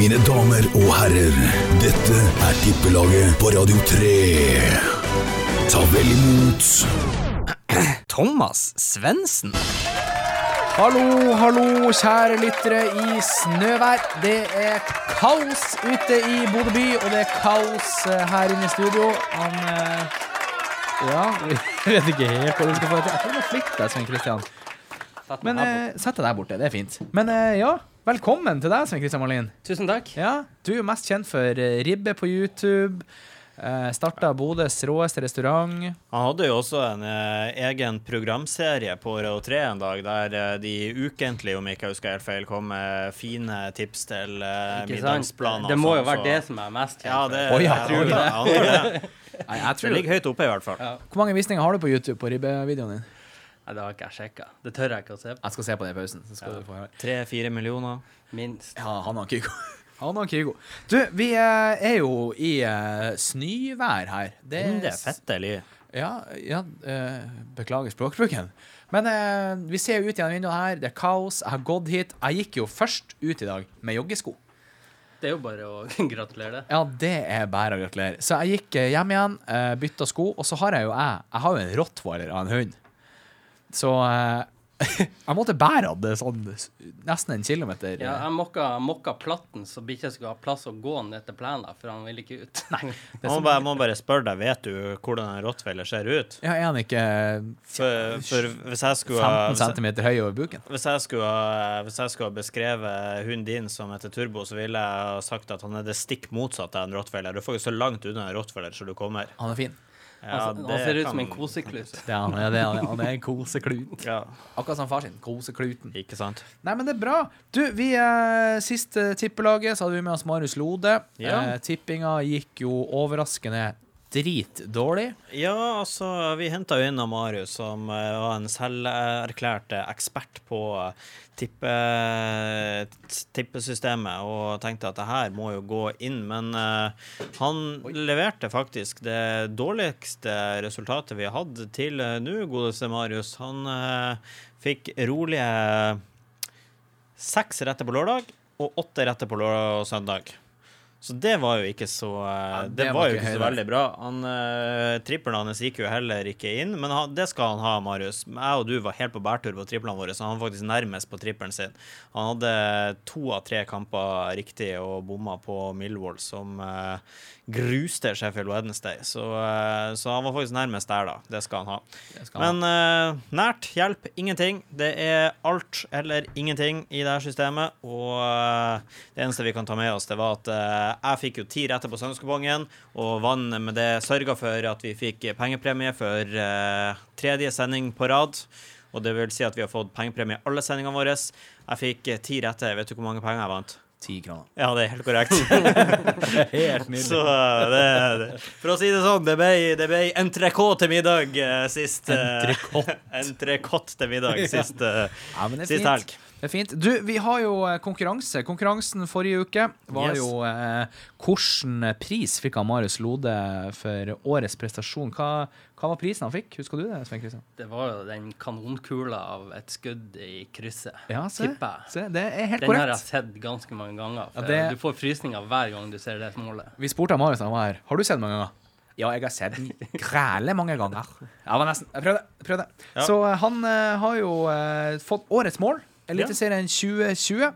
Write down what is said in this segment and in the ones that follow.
Mine damer og herrer, dette er Tippelaget på Radio 3. Ta vel imot Thomas Svendsen. Hallo, hallo, kjære lyttere i snøvær. Det er kaos ute i Bodø by, og det er kaos eh, her inne i studio. Han eh, Ja, jeg vet ikke helt hva du skal få til. Jeg tror du må flytte deg, Svein Kristian. Men eh, sett deg der borte, det er fint. Men eh, ja, velkommen til deg, Svein Kristian Malin. Tusen takk. Ja, du er jo mest kjent for eh, ribbe på YouTube. Eh, Starta Bodøs råeste restaurant. Han hadde jo også en eh, egen programserie på Radio 3 en dag, der eh, de ukentlig, om ikke jeg husker helt feil, kom med fine tips til eh, Ikke sant? middagsplaner. Det må jo sånn, være så- det som er mest kjent. Ja, det, ja, jeg tror det. Nei, jeg Det ligger høyt oppe, i hvert fall. Ja. Hvor mange visninger har du på YouTube på ribbevideoen din? Nei, det har ikke jeg sjekka. Det tør jeg ikke å se på. Jeg skal se på det i pausen. Så skal du få høre. Tre-fire millioner. Minst. Ja, han har Kygo. Han har Kygo. Du, vi eh, er jo i eh, snøvær her. Det er, Det er fette li. Ja, ja eh, beklager språkbruken. Men vi ser jo ut gjennom vinduet her. Det er kaos. Jeg har gått hit. Jeg gikk jo først ut i dag med joggesko. Det er jo bare å gratulere. Ja, det er bare å gratulere. Så jeg gikk hjem igjen, bytta sko, og så har jeg jo jeg Jeg har jo en rottweiler av en hund. Så eh, jeg måtte bære det sånn nesten en kilometer. Ja, jeg mokka, mokka platten så bikkja skulle ha plass å gå ned til plenen, for han ville ikke ut. Nei. Jeg må bare, må bare spørre deg, vet du hvordan en rottweiler ser ut? Ja, er han ikke For, for hvis jeg skulle 15 hvis cm høy over buken? hvis jeg, skulle hvis jeg skulle beskrevet hunden din som heter Turbo, så ville jeg ha sagt at han er det stikk motsatte av en rottweiler. Du får ikke så langt unna en rottweiler som du kommer. Han er fin. Ja, Han, det han ser ut som en koseklut. Det er han, ja, det er, han, er en koseklut. Ja, Akkurat som far sin. Kosekluten. ikke sant? Nei, men det er bra. Du, vi eh, Siste tippelaget så hadde vi med oss Marius Lode. Ja. Eh, tippinga gikk jo overraskende dritdårlig. Ja, altså, vi henta jo inn av Marius, som eh, var en selverklært ekspert på eh, tippe, tippesystemet, og tenkte at det her må jo gå inn. Men uh, han leverte faktisk det dårligste resultatet vi har hatt til nå, godeste Marius. Han uh, fikk rolige seks retter på lørdag og åtte retter på lørdag og søndag. Så det var jo ikke så ja, det Det var var jo ikke så veldig bra. Han, uh, trippelen hans gikk jo heller ikke inn, men han, det skal han ha, Marius. Jeg og du var helt på bærtur på triplene våre, så han var faktisk nærmest på trippelen sin. Han hadde to av tre kamper riktig og bomma på Millwall, som eh, gruste Sheffield Wednesday. Så, eh, så han var faktisk nærmest der, da. Det skal han ha. Skal han Men uh, nært hjelp ingenting. Det er alt eller ingenting i det her systemet. Og uh, det eneste vi kan ta med oss, det var at uh, jeg fikk jo ti retter på søndagskupongen, og vant med det sørga for at vi fikk pengepremie for tredje sending på rad. Og det vil si at vi har fått pengepremie i alle sendingene våre. Jeg fikk ti retter. Vet du hvor mange penger jeg vant? Ti kroner. Ja, det er helt korrekt. Helt nydelig. Så eh, det, det For å si det sånn, det ble, det ble entrecôte til middag uh, sist eh, Entrecôte. Til middag sist, uh, Ja, men det er sist fint. helg. Det er fint. Du, vi har jo eh, konkurranse. Konkurransen forrige uke var Yes. jo eh, Hvilken pris fikk han Marius Lode for årets prestasjon? Hva, hva var prisen han fikk? Husker du det, Svein Kristian? Det var jo den kanonkula av et skudd i krysset. Ja, se. Tipper jeg. se. Det er helt Den har jeg sett ganske mange ganger. For Ja, det- Du får frysninger hver gang du ser det målet. Vi spurte han Marius han var her. Har du sett den mange ganger? Ja, jeg har sett den græle mange ganger. Jeg var nesten Jeg prøvde. Prøvde. Ja. Så eh, han uh, har jo uh, fått årets mål. Eliteserien 2020.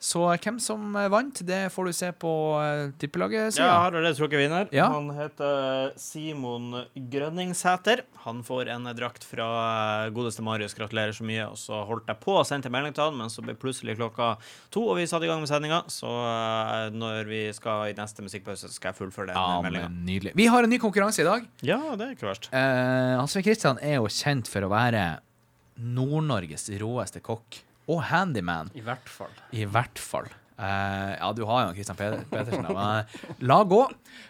Så hvem som eh, vant, det får du se på uh, tippelaget. Ja, jeg har allerede trukket vinner. Ja. Han heter Simon Grønningsæter. Han får en drakt fra eh, godeste Marius. Gratulerer så mye. Og så holdt jeg på å sende til melding til han, men så ble plutselig klokka to, og vi satte i gang med sendinga. Så eh, når vi skal i neste musikkpause, skal jeg fullføre den Ja, meldinga. Vi har en ny konkurranse i dag. Ja, det er ikke verst. Eh, Hans Svein Kristian er jo kjent for å være Nord-Norges råeste kokk. Og handyman, I hvert fall. i hvert fall. Uh, ja, du har jo Kristian Pe- Petersen, men eh, la gå.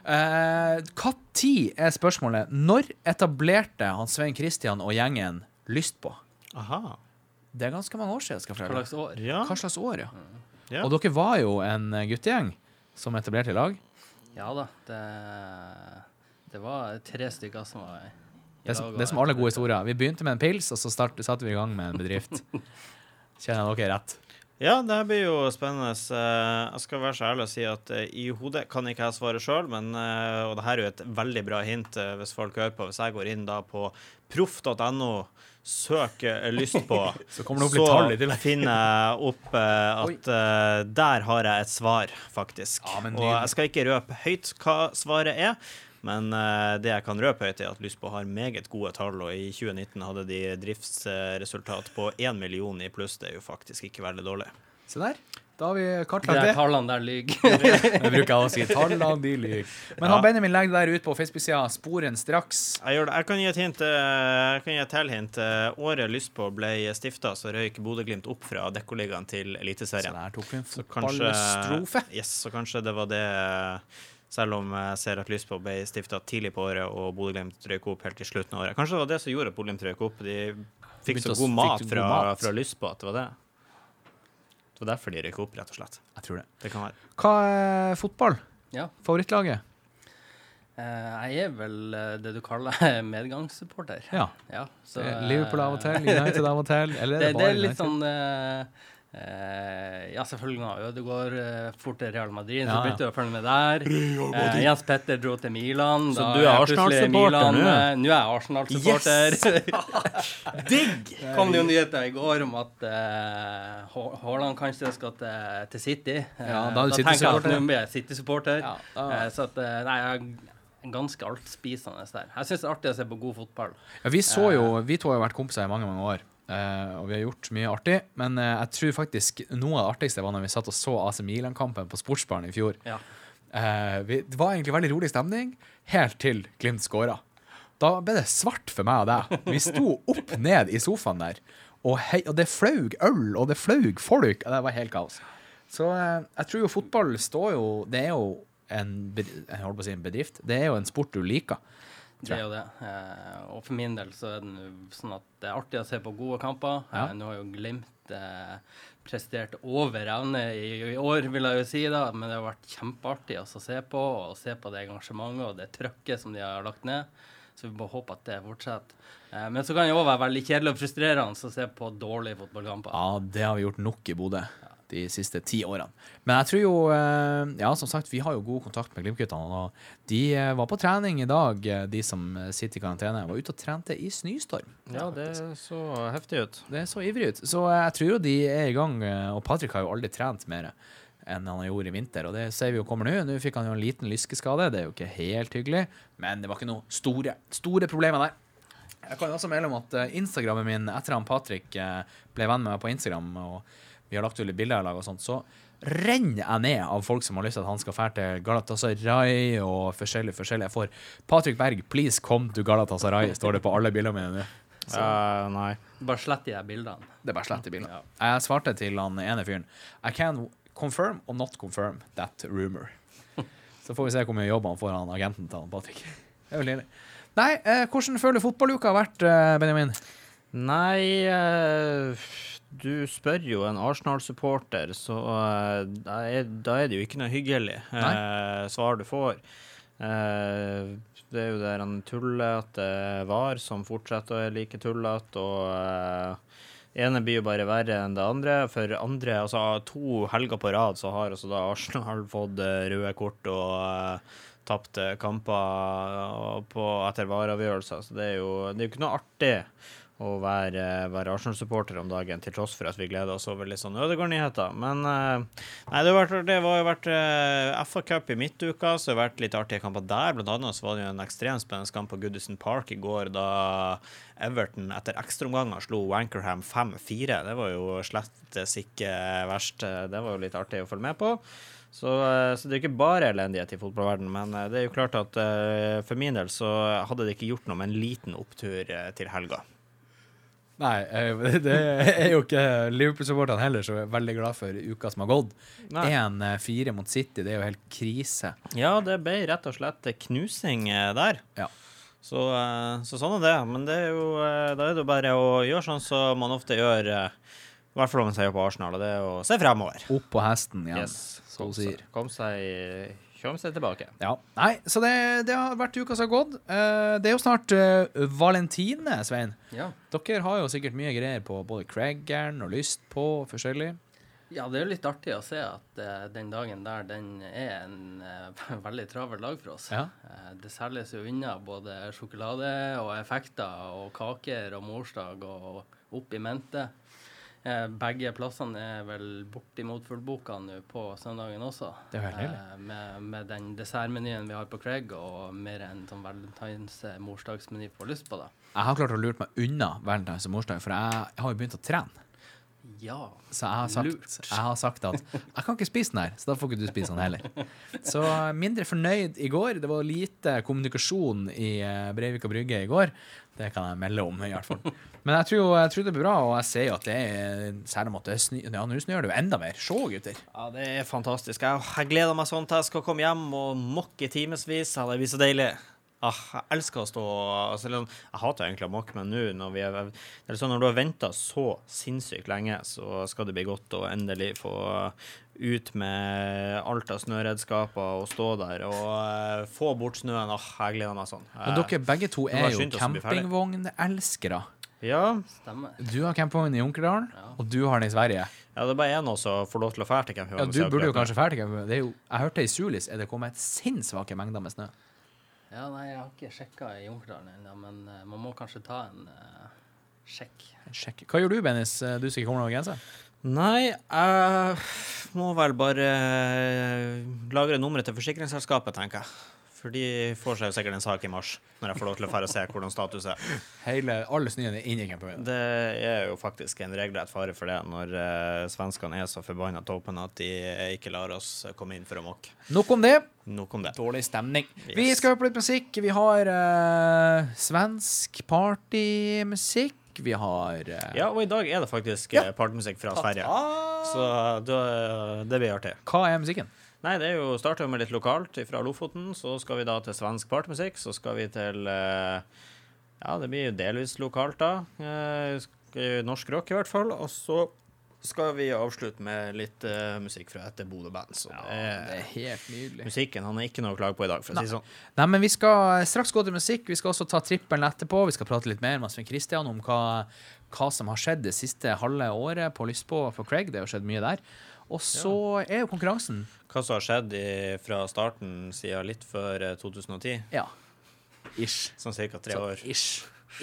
Hva tid er spørsmålet? Når etablerte han Svein Kristian og gjengen Lyst på? Aha. Det er ganske mange år siden. skal jeg Hva slags år? Ja. Hva slags år, ja. ja. Og dere var jo en guttegjeng som etablerte i lag. Ja da, det, det var tre stykker som var i Det er, som, lag det er som alle gode historier. Vi begynte med en pils, og så satte vi i gang med en bedrift. Kjenner jeg dere rett? Ja, det her blir jo spennende. Eh, Jeg skal være så ærlig og si at eh, i hodet kan ikke jeg svare sjøl, men eh, Og det her er jo et veldig bra hint hvis folk hører på. Hvis jeg går inn da på proff.no, søker lyst på, Så tillegg. finner jeg opp at eh, der har jeg et svar, faktisk. Ja, og jeg skal ikke røpe høyt hva svaret er. Men eh, det jeg kan røpe høyt, er at Lysbo har meget gode tall, og i 2019 hadde de driftsresultat på 1 million i pluss. Det er jo faktisk ikke veldig dårlig. Se der. Da har vi kartlagt det. det. tallene der lyver. Det bruker jeg å si. Tallene, de lyver. Men Ja. han Benjamin legger det der ut på Facebook-sida. Sporen straks. Jeg, gjør det. jeg kan gi et hint. eh, Jeg kan gi et tilhint. Eh, Året Lystpå ble stifta, så røyk Bodø-Glimt opp fra Dekkoligaen til Så Eliteserien. der tok vi en fotballstrofe. yes, så kanskje det var det Selv om jeg ser at Lystpå ble stifta tidlig på året, og Bodø-Glimt røyk opp helt til slutten av året. Kanskje det var det som gjorde at Bodø-Glimt røyk opp. De fikk så god mat fra, mat. fra Lystpå at det var det. Det var derfor de røyk opp, rett og slett. Jeg tror det. Det kan være. Hva er fotball? Ja. Favorittlaget? Eh, jeg er vel eh, det du kaller medgangssupporter. Ja. Ja, så, er eh, Liverpool av og til, United av og til. Eller er Det, det, det er litt United? sånn eh, eh, Ja, selvfølgelig nå. Ødegaard eh, fort til Real Madrid, Ja, så begynte jeg å følge med der. Eh, Jens Petter dro til Milan. Så da du er Arsenal-supporter nå? eh, Nå er jeg Arsenal-supporter. Yes! Digg! Kom det jo nyheter i går om at uh, Haaland kanskje skal til, til City. Eh, Ja, da er du tenker jeg at nå blir jeg City-supporter. Ja, Eh, så at, eh, nei, jeg er ganske altspisende der. Jeg syns det er artig å se på god fotball. Ja, vi så jo, vi to har jo vært kompiser i mange mange år, eh, og vi har gjort mye artig. Men eh, jeg tror faktisk noe av det artigste var når vi satt og så AC Milan-kampen på Sportsbaren i fjor. Ja. Eh, vi, det var egentlig veldig rolig stemning, helt til Glimt skåra. Da ble det svart for meg og deg. Vi sto opp ned i sofaen der, og, hei, og det flaug øl, og det flaug folk. og Det var helt kaos. Så eh, jeg tror jo fotball står jo Det er jo en, jeg holdt på å si en bedrift. Det er jo en sport du liker. Det er jo det. Eh, og for min del så er det sånn at det er artig å se på gode kamper. Ja. Eh, nå har jo Glimt eh, prestert over evne i, i år, vil jeg jo si, da. Men det har vært kjempeartig å se på, og se på det engasjementet og det trøkket som de har lagt ned. Så vi bare håper at det fortsetter. Eh, men så kan det òg være veldig kjedelig og frustrerende å se på dårlige fotballkamper. Ja, det har vi gjort nok i Bodø de siste ti årene. Men jeg tror jo eh, Ja, som sagt, vi har jo god kontakt med Glimt-guttene. Og de eh, var på trening i dag, eh, de som sitter i karantene. Var ute og trente i snøstorm. Ja, det så heftig ut. Det så ivrig ut. Så jeg tror jo de er i gang. Og Patrick har jo aldri trent mer enn han gjorde i vinter, og det ser vi jo kommer nå. Nå fikk han jo en liten lyskeskade, det er jo ikke helt hyggelig, men det var ikke noe store, store problemer der. Jeg kan også melde om at Instagrammen min etter han Patrick ble venn med meg på Instagram, og vi har lagt ut litt bilder i lag og sånt, så renner jeg ned av folk som har lyst til at han skal fære til Galatasaray og forskjellig, forskjellig. Jeg får Patrick Berg, please come to Galatasaray, står det på alle bildene mine nå. Uh, nei. Bare slett de bildene. Det er bare slett de bildene. Ja. Jeg svarte til han ene fyren I can confirm or not confirm that rumor. Så får vi se hvor mye jobb han får, han agenten til han Patrick. Det er jo lille. Nei, eh, hvordan føler fotballuka har vært, eh, Benjamin? Nei eh, Du spør jo en Arsenal-supporter, så eh, da, er, da er det jo ikke noe hyggelig eh, svar du får. Eh, det er jo der han tullete var, som fortsetter å være like tullete, og eh, ene blir jo bare verre enn det andre. For andre, altså to helger på rad, så har altså da Arsenal fått eh, røde kort og eh, tapt eh, kamper på, etter vareavgjørelser. Så det er jo det er jo ikke noe artig å være, være Arsenal-supporter om dagen, til tross for at vi gleder oss over litt sånn Ødegård-nyheter. Men eh, nei, det, vært, det var jo vært uh, FA-cup i midtuka, så det har vært litt artige kamper der. Blant annet så var det jo en ekstremt spennende kamp på Goodison Park i går, da Everton etter ekstraomganger slo Wankerham 5-4. Det var jo slettes ikke verst. Det var jo litt artig å følge med på. Så, eh, så det er jo ikke bare elendighet i fotballverdenen, men eh, det er jo klart at eh, for min del så hadde det ikke gjort noe med en liten opptur eh, til helga. Nei, eh, det er jo ikke Liverpool-supporterne heller så veldig glad for uka som har gått. 1-4 mot City, det er jo helt krise. Ja, det ble rett og slett knusing eh, der. Ja. Så, eh, så sånn er det. Men det er jo, eh, da er det jo bare å gjøre sånn som man ofte gjør, eh, i hvert fall om man sier på Arsenal, og det er å se fremover. Opp på hesten igjen, Yes. som hun sier. kom seg, kom seg tilbake. Ja. Nei, så det, det har vært uka som har gått. Eh, det er jo snart uh, Valentine, Svein. Ja. Dere har jo sikkert mye greier på både Craggern og lyst på og forskjellig. Ja, det er jo litt artig å se at uh, den dagen der, den er en uh, veldig travel dag for oss. Ja. Eh, det selges jo unna både sjokolade og effekter og kaker og morsdag og opp i mente. Eh, begge plassene er vel bortimot fullboka nå på søndagen også. Det jo helt. Eh, med, med den dessertmenyen vi har på Craig, og mer enn sånn valentines eh, morsdagsmeny får lyst på, da. Jeg har klart å lure meg unna valentines og morsdag, for jeg, jeg har jo begynt å trene. Ja. Så jeg har, sagt, jeg har sagt at jeg kan ikke spise den her, så da får ikke du spise den heller. Så mindre fornøyd i går. Det var lite kommunikasjon i Breivika Breivik og Brygge i går. Det kan jeg melde om, i hvert fall. Men jeg tror, jeg tror det blir bra, og jeg ser jo at det er særlig om at det ja, nå snør det jo enda mer. Se, gutter. Ja, det er fantastisk. Jeg, jeg gleder meg sånn til jeg skal komme hjem og mokke i timevis. Ja, det blir så deilig. Ah, jeg elsker å stå altså, liksom, Jeg hater egentlig å mokke, men nå når vi er det sånn, Når du har venta så sinnssykt lenge, så skal det bli godt å endelig få ut med alt av snøredskaper og stå der og uh, få bort snøen. Ah, jeg gleder meg sånn. Men dere begge to er jo campingvognelskere. Ja, Stemmer. Du har campingvogn i Junkerdalen, og du har den i Sverige. ja, det er bare én som får lov til å dra til campingvogn. Ja, du burde jo kanskje campingvogn. Det er jeg hørte i Sulis er det kommet sinnssvake mengder med snø. Ja, nei, jeg har ikke sjekka i Junkerdalen ennå, men uh, man må kanskje ta en uh, sjekk. Sjekk. Hva gjør du, Bennis? Du som ikke kommer over grensa? Nei, jeg må vel bare eh, lagre nummeret til forsikringsselskapet, tenker jeg. For de får seg jo sikkert en sak i mars, når jeg får lov til å fære og se hvordan status er. Hele, alle snøen er inni campingvognen. Det er jo faktisk en regelrett fare for det, når uh, svenskene er så forbanna toppen at de ikke lar oss komme inn for å mokke. Nok om det. Nok om det. Dårlig stemning. Yes. Vi skal høre på litt musikk. Vi har uh, svensk partymusikk. Vi har uh, Ja, og i dag er det faktisk Ja. partymusikk fra Sverige. Så det, det blir artig. Hva er musikken? Nei, det er jo starter med litt lokalt fra Lofoten. Så skal vi da til svensk partmusikk. Så skal vi til eh, Ja, det blir jo delvis lokalt, da. Eh, norsk rock, i hvert fall. Og så skal vi avslutte med litt uh, musikk fra etter Bodø-band. Så det Det er helt nydelig. musikken han er ikke noe å klage på i dag, for å si det sånn. Nei, men Vi skal straks gå til musikk. Vi skal også ta trippelen etterpå. Vi skal prate litt mer med Svein Kristian om hva, hva som har skjedd det siste halve året på Lystbå for Craig. Det har skjedd mye der. Og så er jo konkurransen Hva som har skjedd i, fra starten siden litt før eh, 2010? Ja. Ish. Sånn ca. tre Så, år. Ish.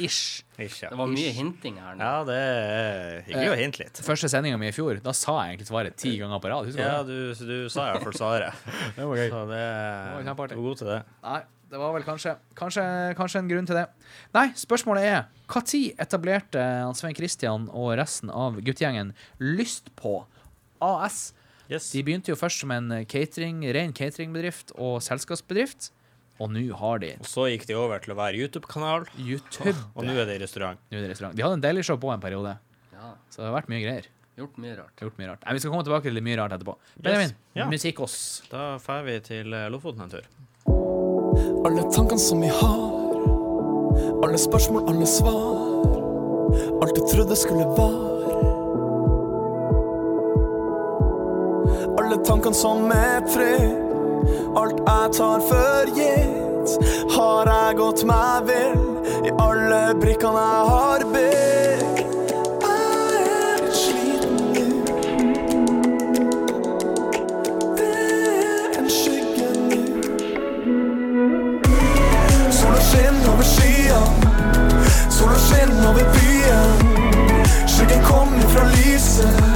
Ish. Ikke. Det var mye hinting her nå. Ja, det er hyggelig å hinte litt. Første sendinga mi i fjor, da sa jeg egentlig svaret ti ganger på rad. Ja, du du, sa i hvert fall svaret. Det var gøy. Så det var. Du er god til det. Nei, det var vel kanskje, kanskje, kanskje en grunn til det. Nei, spørsmålet er når etablerte han Svein Kristian og resten av guttegjengen Lyst på AS? Yes. De begynte jo først som en catering, ren cateringbedrift og selskapsbedrift, og nå har de Og så gikk de over til å være YouTube-kanal, YouTube. og nå er det i restaurant. Nå er det restaurant. De hadde en Daily Show på en periode, Ja, så det har vært mye greier. gjort mye rart. Gjort mye rart. Nei, vi skal komme tilbake til litt mye rart etterpå. Benjamin, Ja. musikk oss. Da drar vi til eh, Lofoten en tur. Alle tankene som vi har, alle spørsmål, alle svar. Alt du trodde skulle være. Alle tankene som er fri. alt jeg tar for gitt. Har jeg gått meg vill i alle brikkene jeg har bygd. Jeg er litt sliten nå. Det er en skygge nå. Sola skinner over skyene, sola skinner over byen. Skyggen kommer fra lyset.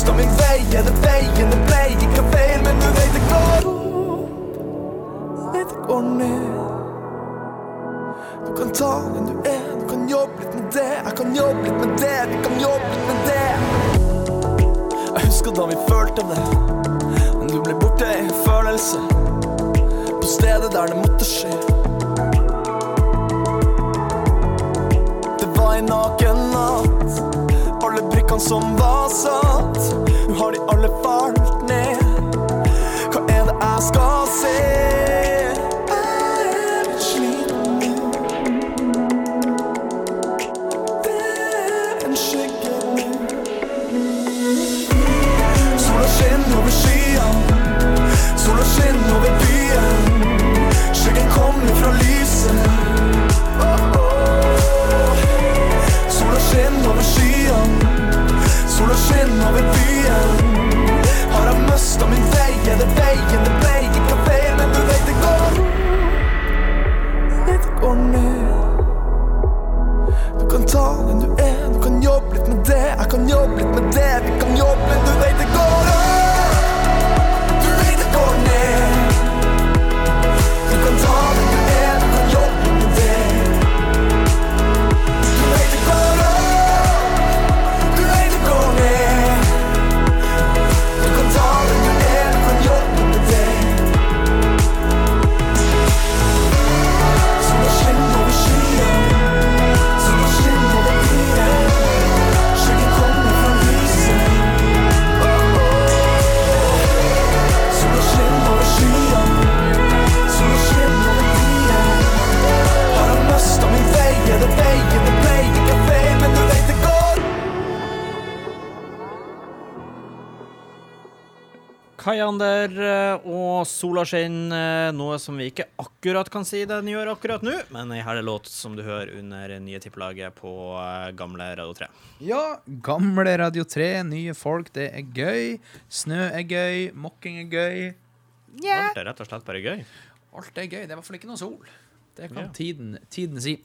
Mista min vei? Er det veien det ble? Ikke feil, men du vet det går opp, nei, det går ned. Du kan ta den du er, du kan jobbe litt med det. Jeg kan jobbe litt med det, vi kan jobbe litt med det. Jeg husker da vi følte det, men du ble borte i følelse. På stedet der det måtte skje. Det var en naken natt, alle brikkene som var satt. Nå har de alle falt ned. Hva er det jeg skal se? Kajander eh, og sola skinner, noe som vi ikke akkurat kan si den gjør akkurat nå, men ei herlig låt som du hører under nye tippelaget på eh, gamle Radio 3. Ja, gamle Radio 3, nye folk, det er gøy. Snø er gøy, mokking er gøy. Alt er rett og slett bare gøy. Alt er gøy. Det er i hvert fall ikke noe sol. Det kan yeah. tiden, tiden si.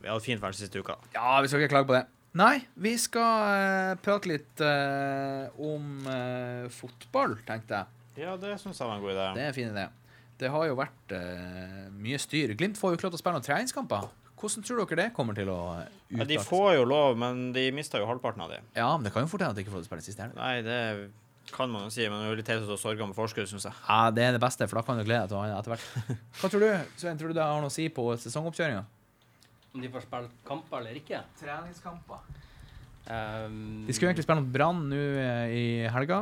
Vi hadde fint vær siste uka. Ja, vi skal ikke klage på det. Nei, vi skal uh, prate litt uh, om uh, fotball, tenkte jeg. Ja, det syns jeg var en god idé. Det er en fin idé. Det har jo vært mye styr. Glimt får jo ikke lov til å spille noen treningskamper. Hvordan tror dere det kommer til å Ja, de får jo lov, men de mista jo halvparten av de. Ja, men det kan jo fort hende at de ikke får lov til å spille siste helg. Nei, det kan man jo si, men det er jo litt teit å sorge med forskudd, syns jeg. Ja, det er det beste, for da kan du glede deg til å ha etter hvert. Hva tror du, Svein? Tror du det har noe å si på sesongoppkjøringa? Om de får spille kamper eller ikke. Treningskamper. Um, De skulle egentlig spille mot Brann nå eh, i helga.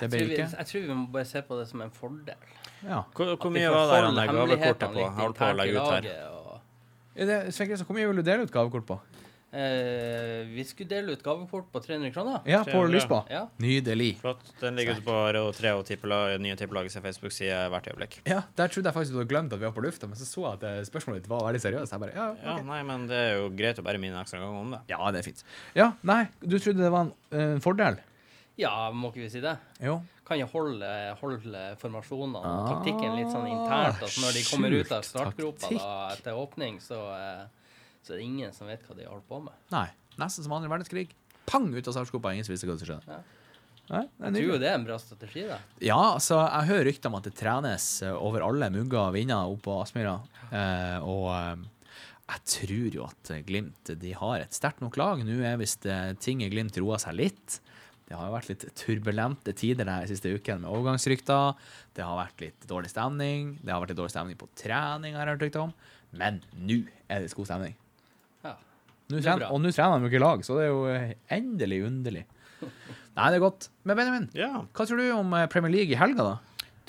Det ble tror vi, ikke. jeg tror vi må bare se på det som en fordel. Ja. Hvor, hvor mye var det han gavekortet på? Jeg holdt på å legge ut her. og- Ja, det, Svein Kristian, hvor mye vil du dele ut gavekort på? Eh, vi skulle dele ut gavekort på 300 kroner. Ja, på 300. Lysba. Ja. Nydelig. Flott. Den ligger ute på RO3 og tippelag, nye tippelagets Facebook-side hvert øyeblikk. Ja, Der trodde jeg faktisk du hadde glemt at vi var på lufta, men så så jeg at eh, spørsmålet ditt var veldig seriøst. Jeg bare, ja, Ja, nei, men det er jo greit å bare minne ekstra gang om det. ja, det er fint. Ja, nei, du trodde det var en en fordel? ja, må ikke vi si det? Jo. Kan jo holde, holde formasjonene og Ah, taktikken litt sånn internt. Altså når de kommer ut av startgropa da, etter åpning, så, eh, så er det ingen som vet hva de holder på med. Nei. Nesten som andre verdenskrig. Pang ut av startskopa. Ingen som visste hva som skjedde. Ja. Nei, Jeg tror jo det er en bra strategi, da. Ja, altså, jeg hører rykter om at det trenes eh, over alle mugger og vinder oppe på Aspmyra. Eh, og eh, jeg tror jo at eh, Glimt de har et sterkt nok lag. Nå er visst eh, ting i Glimt roa seg litt. Det har jo vært litt turbulente tider de siste ukene med overgangsrykter. Det har vært litt dårlig stemning. Det har vært litt dårlig stemning på trening, har jeg hørt rykter om. Men nå er det god stemning. Nå og nå trener de jo ikke i lag, så det er jo eh, endelig underlig. Nei, det er godt. Men Benjamin, Ja. hva tror du om eh, Premier League i helga, da?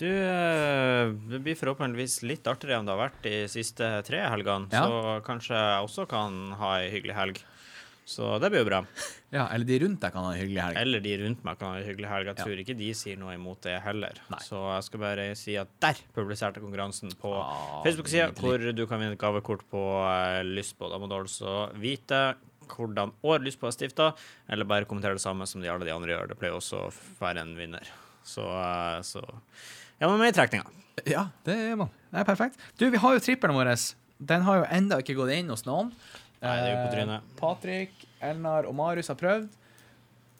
Du, eh, det blir forhåpentligvis litt artigere enn det har vært de siste tre helgene. Ja. Så kanskje jeg også kan ha ei hyggelig helg. Så det blir jo bra. Ja, eller de rundt deg kan ha en hyggelig helg. Eller de rundt meg kan ha en hyggelig helg. Jeg Ja. tror ikke de sier noe imot det heller. Nei. Så jeg skal bare si at der publiserte konkurransen på Ah, Facebook-sida, hvor du kan vinne et gavekort på uh, Lystbå. Da må du altså vite hvordan år Lystbå er stifta, eller bare kommentere det samme som de alle de andre gjør. Det pleier også å være en vinner. Så, uh, så Ja, men med i trekninga. Ja, det er man. Det er perfekt. Du, vi har jo trippelen vår. Den har jo enda ikke gått inn hos noen. Nei, det er jo på Eh, trynet. Patrick, Elnar og Marius har prøvd.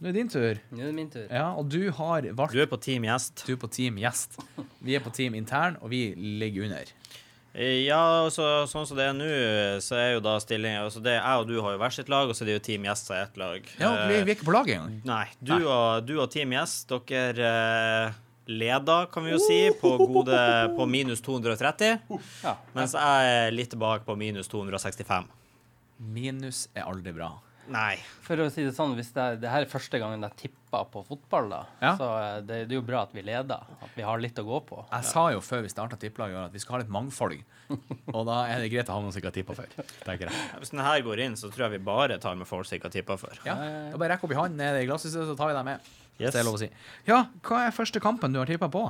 Nå er det din tur. Nå er det min tur. Ja, og du har valgt Du er på Team Gjest. Du er på team gjest. Vi er på team intern, og vi ligger under. Eh, Ja, så, sånn som det er nå, så er jo da stilling altså det, Jeg og du har jo hvert sitt lag, og så er det jo Team Gjest som er ett lag. Ja, vi, vi er ikke på laget engang. Nei. Du, Nei. Og, du og Team Gjest, dere eh, leder, kan vi jo si, på gode på minus 230. Ja. Mens jeg er litt bak på minus 265. Minus er aldri bra. Nei. For å si det sånn, hvis det, er, det her er første gangen jeg tipper på fotball, da, Ja. så eh, det, det er jo bra at vi leder. At vi har litt å gå på. Jeg sa jo før vi starta tippelaget at vi skal ha litt mangfold. Og da er det greit å ha noen som ikke har tippa før. tenker jeg. Hvis denne her går inn, så tror jeg vi bare tar med folk som ikke har tippa før. Ja, da bare rekk opp i hånden nede i glasshuset, så tar vi deg med. Yes. det er lov å si. Ja, hva er første kampen du har tippa på?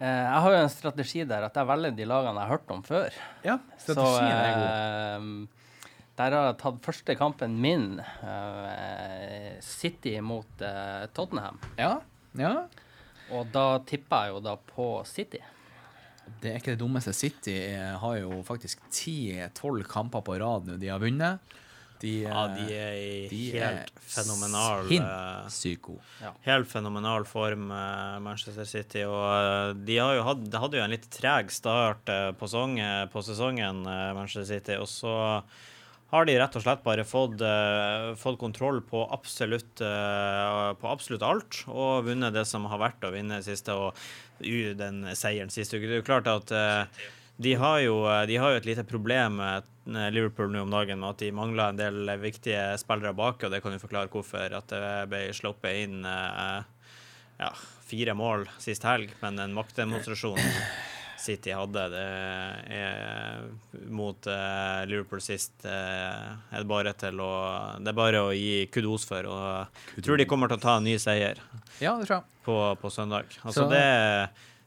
Eh, jeg har jo en strategi der at jeg velger de lagene jeg har hørt om før. Ja, Så strategien er god. Der har jeg tatt første kampen min, Uh, City mot uh, Tottenham. Ja, ja. Og da tippa jeg jo da på City. Det er ikke det dummeste. City eh, har jo faktisk 10-12 kamper på rad nå de har vunnet. De, Ja, de er i de helt er fenomenal sinnssykt gode. Helt fenomenal form, Manchester City. Og de har jo hatt, de hadde jo en litt treg start på, song, på sesongen, Manchester City. Og så har de rett og slett bare fått, uh, fått kontroll på absolutt, uh, på absolutt alt, og vunnet det som har vært å vinne siste, og uh, den seieren siste uke. Det er jo klart at eh, de har, jo, de har jo et lite problem med Liverpool nå om dagen, med at de mangler en del viktige spillere bak, og det kan jo forklare hvorfor at det ble sluppet inn ja, fire mål sist helg, men en maktdemonstrasjon City hadde. Det er mot uh, Liverpool sist. uh, er det, bare til å, det er bare å gi kudos for. Og jeg tror de kommer til å ta en ny seier Ja, det tror jeg. på, på søndag. Altså Så- det,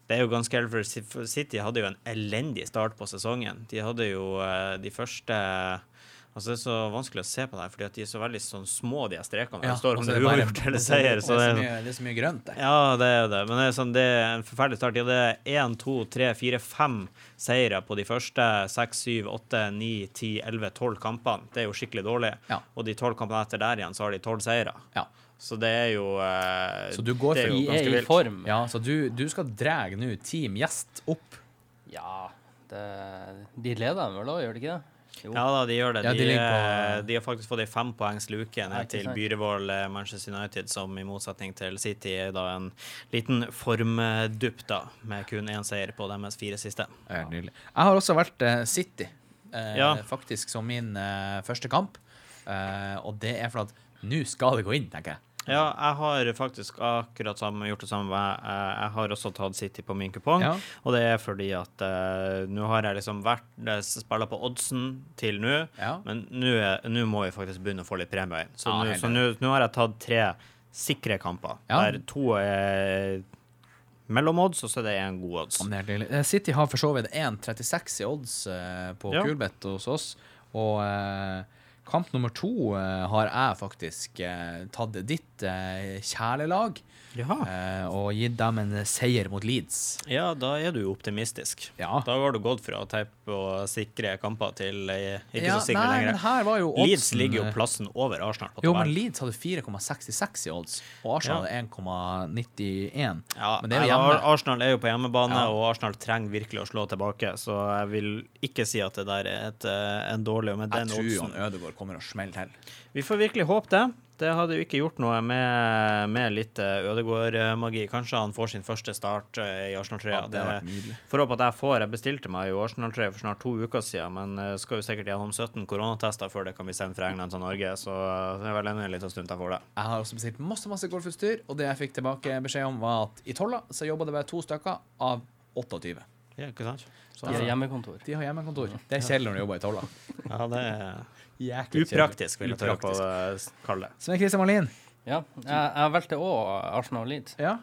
det er jo ganske eldre, for City hadde jo en elendig start på sesongen. De hadde jo eh, de første Altså Det er så vanskelig å se på det her, fordi at de er så veldig sånn små, de her strekene. Ja, står om det er er bare- uavgjort eller seier. Det Så er det så er mye, det er så mye grønt der. ja, det er det. Men det er, sånn, det er en forferdelig start. Det er én, to, tre, fire, fem seire på de første seks, syv, åtte, ni, ti, elleve, tolv kampene. Det er jo skikkelig dårlig. Ja. Og de tolv kampene etter der igjen, så har de tolv seire. Ja. Så det er jo eh, Så du går er for- er i form. Ja, så du, du skal dra nå Team Gjest opp. Ja, det, de leder vel òg, gjør de ikke det? Jo. Ja da, de gjør det. Ja, de, de på- eh, de har faktisk fått ei fempoengs luke ned til Byrevoll eh, Manchester United, som i motsetning til City er da en liten formdupp, da, med kun én seier på deres fire siste. Ja, nydelig. Jeg har også vært eh, City, eh, Ja. faktisk som min eh, første kamp. Eh, og det er for at nå skal det gå inn, tenker jeg. Ja, jeg har faktisk akkurat samme, gjort det samme. Jeg, jeg har også tatt City på min kupong. Ja. Og det er fordi at uh, nå har jeg liksom vært spilla på oddsen til nå, Ja. men nå må vi faktisk begynne å få litt premie inn. Så Ja, nå- har jeg tatt tre sikre kamper, Ja. der to er mellom odds, og så er det én god odds. Eh, City har for så vidt 1,36 i odds eh, på Ja. Kulbeth hos oss. Og eh, kamp nummer to eh, har jeg faktisk eh, tatt ditt eh, kjælelag Jaha. eh, og gitt dem en seier mot Leeds. Ja, da er du jo optimistisk. Ja. Da har du gått fra teip og sikre kamper til eh, ikke Ja, så sikre nei, lenger. her var jo Leeds ligger jo eh, plassen over Arsenal på Jo, men. Leeds hadde 4,66 i odds, og Arsenal Ja. hadde 1,91. Ja, Men det er jo nei, Arsenal er jo på hjemmebane, Ja. og Arsenal trenger virkelig å slå tilbake. Så jeg vil ikke si at det der er et, eh, en dårlig og med Jeg den tror Jeg tror Ødegaard kommer å smeller til. Vi får virkelig håpe det. Det hadde jo ikke gjort noe med, med litt eh, Ødegaard-magi. Kanskje han får sin første start eh, i Arsenal-trøya. Ja. Får håpe at jeg får. Jeg bestilte meg jo Arsenal-trøye for snart to uker siden, men eh, skal jo sikkert gjennom 17 koronatester før det kan bli sendt fra England til Norge, så det er vel en liten stund jeg får det. Jeg har også bestilt masse masse golfutstyr, og det jeg fikk tilbake beskjed om, var at i Tolla så jobba det bare to stykker av 28. Ja, ikke sant? Så, De har hjemmekontor. De har hjemmekontor. Det er kjedelig når du jobber i Tolla. ja, det er Jæklig upraktisk, vil jeg tørre på å kalle det. Svein Kristian Malin. Ja, jeg, jeg valgte òg Arsenal Leeds. Ja.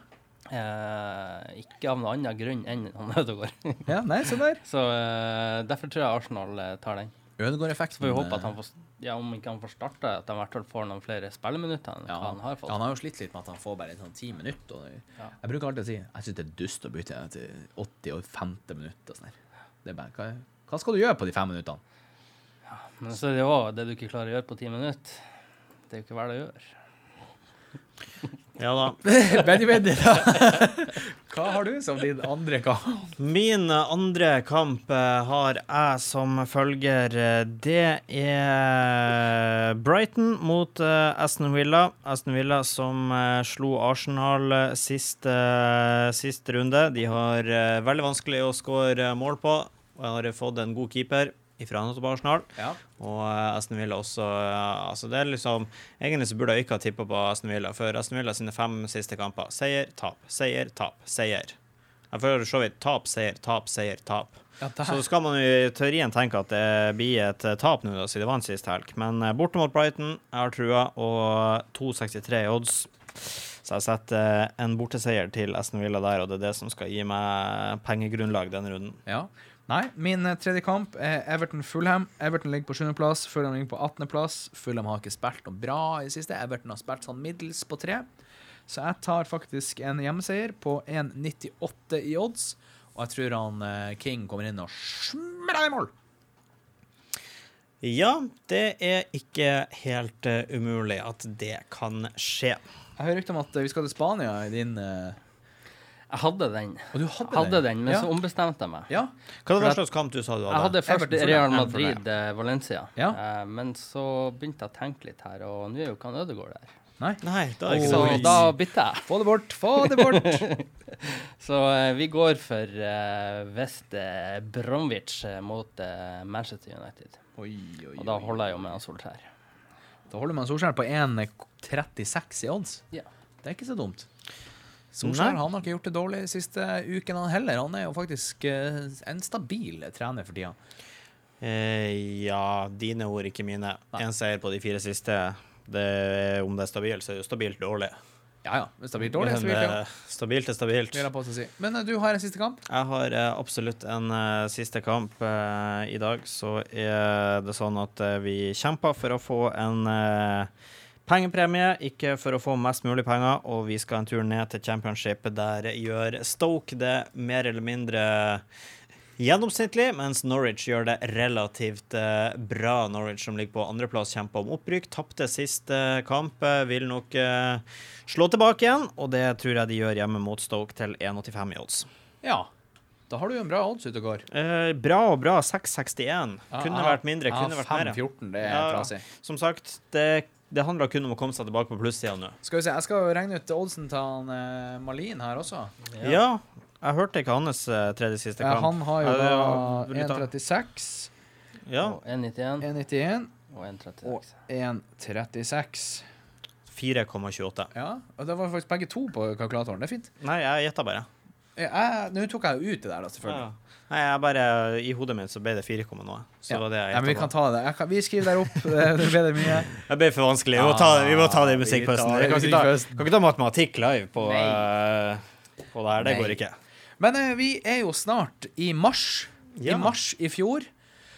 Eh, ikke av noen annen grunn enn han Ødegaard. ja, nei, se der. Så eh, derfor tror jeg Arsenal eh, tar den. Ødegaard-effekten. Så får vi håpe at han får, ja, om ikke han får starte, at han i hvert fall får noen flere spilleminutter enn ja, han har fått. Han har jo slitt litt med at han får bare sånn ti minutter. Ja. Jeg bruker alltid å si jeg syns det er dust å bytte til 80 og 50 minutter. Sånn det er bare, hva, hva skal du gjøre på de fem minuttene? Men så er det jo det du ikke klarer å gjøre på ti minutter. Det er jo ikke hva det gjør. Ja da. Benny Benny, da. Hva har du som din andre kamp? Min andre kamp eh, har jeg som følger. eh, Det er Brighton mot eh, Aston Villa. Aston Villa som eh, slo Arsenal siste, sist, eh, sist runde. De har eh, veldig vanskelig å skåre mål på. Og har fått en god keeper fra Arsenal. Ja. Og eh, Aston Villa også eh, Altså det er liksom Egentlig så burde jeg ikke ha tippa på Aston Villa, for Aston Villa sine fem siste kamper Seier, tap, seier, tap, seier. Jeg føler så vidt tap, seier, tap, seier, tap. Ja, Så skal man jo i teorien tenke at det blir et eh, tap nå, da, siden det vant sist helg. Men borte mot Brighton, jeg har trua, og 2,63 odds. Så jeg setter en borteseier til Aston Villa der, og det er det som skal gi meg pengegrunnlag denne runden. Ja. Nei, min eh, tredje kamp er Everton-Fulham. Everton ligger på 7.-plass, Fulham ligger på 18.-plass. Fulham har ikke spilt noe bra i siste. Everton har spilt sånn middels på tre. Så jeg tar faktisk en hjemmeseier på 1,98 i odds. Og jeg tror han eh, King kommer inn og smeller i mål. Ja, det er ikke helt eh, umulig at det kan skje. Jeg hører rykter om at vi skal til Spania i din eh, Jeg hadde den. Og du hadde, Hadde den, men ja. så ombestemte jeg meg. Ja. Hva var det slags kamp du sa du Jeg hadde? hadde først Everton Real det. Madrid, eh, Valencia, Ja. Eh, men så begynte jeg å tenke litt her, og nå er jo ikke han Ødegaard der. Nei. Nei, da er det ikke Så så vits. da bytter jeg. Få det bort! Få det bort! Så eh, vi går for eh, West eh, Bromwich eh, mot eh, Manchester United. oi, oi, Og da oi. holder jeg jo med han Solskjær. Da holder man Solskjær på 1,36 i odds. Ja. Det er ikke så dumt. Solskjær han har ikke gjort det dårlig de siste ukene, han heller. Han er jo faktisk eh, en stabil trener for tida. Eh, ja, dine ord, ikke mine. Én seier på de fire siste. Det, om det er stabilt, så er det jo stabilt dårlig. Ja ja, stabilt dårlig. er Stabilt, ja. eh, stabilt er stabilt. Si. Men eh, du har en siste kamp? Jeg har absolutt en uh, siste kamp. Uh, I dag så er det sånn at uh, vi kjemper for å få en eh, pengepremie, ikke for å få mest mulig penger, og vi skal en tur ned til championship. Der gjør Stoke det mer eller mindre gjennomsnittlig, mens Norwich gjør det relativt eh, bra. Norwich som ligger på andreplass, kjemper om opprykk. Tapte siste kamp, eh, vil nok eh, slå tilbake igjen, og det tror jeg de gjør hjemme mot Stoke til 1,85 i odds. Ja. Da har du jo en bra odds ute og går. Eh, bra og bra. 6,61. Kunne vært mindre, kunne vært mer. 5-14, det er Ja. Som sagt, det, det handler kun om å komme seg tilbake på plussida nå. Skal vi se, jeg skal regne ut oddsen til han eh, Malin her også. Ja. jeg hørte ikke hans eh, tredje siste Ja, han har jo da ja, vil du ta- 1,36, Ja, Og 1,91 1,91 og 1,36. 1,36. 4,28. Ja, og det var faktisk begge to på kalkulatoren. Det er fint. Nei, jeg gjetta bare. Jeg- jeg- Nå tok jeg jo ut det der, da, selvfølgelig. Ja. Nei, jeg bare, I hodet mitt så ble det 4, noe. Så Ja. var det jeg Ja, men vi kan ta det. Jeg kan, vi skriver der opp. Det det ble det mye. Det ble for vanskelig. Vi må ta, vi må ta det i vi musikkpausen. Vi kan ikke ta, musikkpausen. kan ikke ta matematikk live på, eh, på det her. Det Nei. går ikke. Men uh, vi er jo snart i mars. Ja. I mars i fjor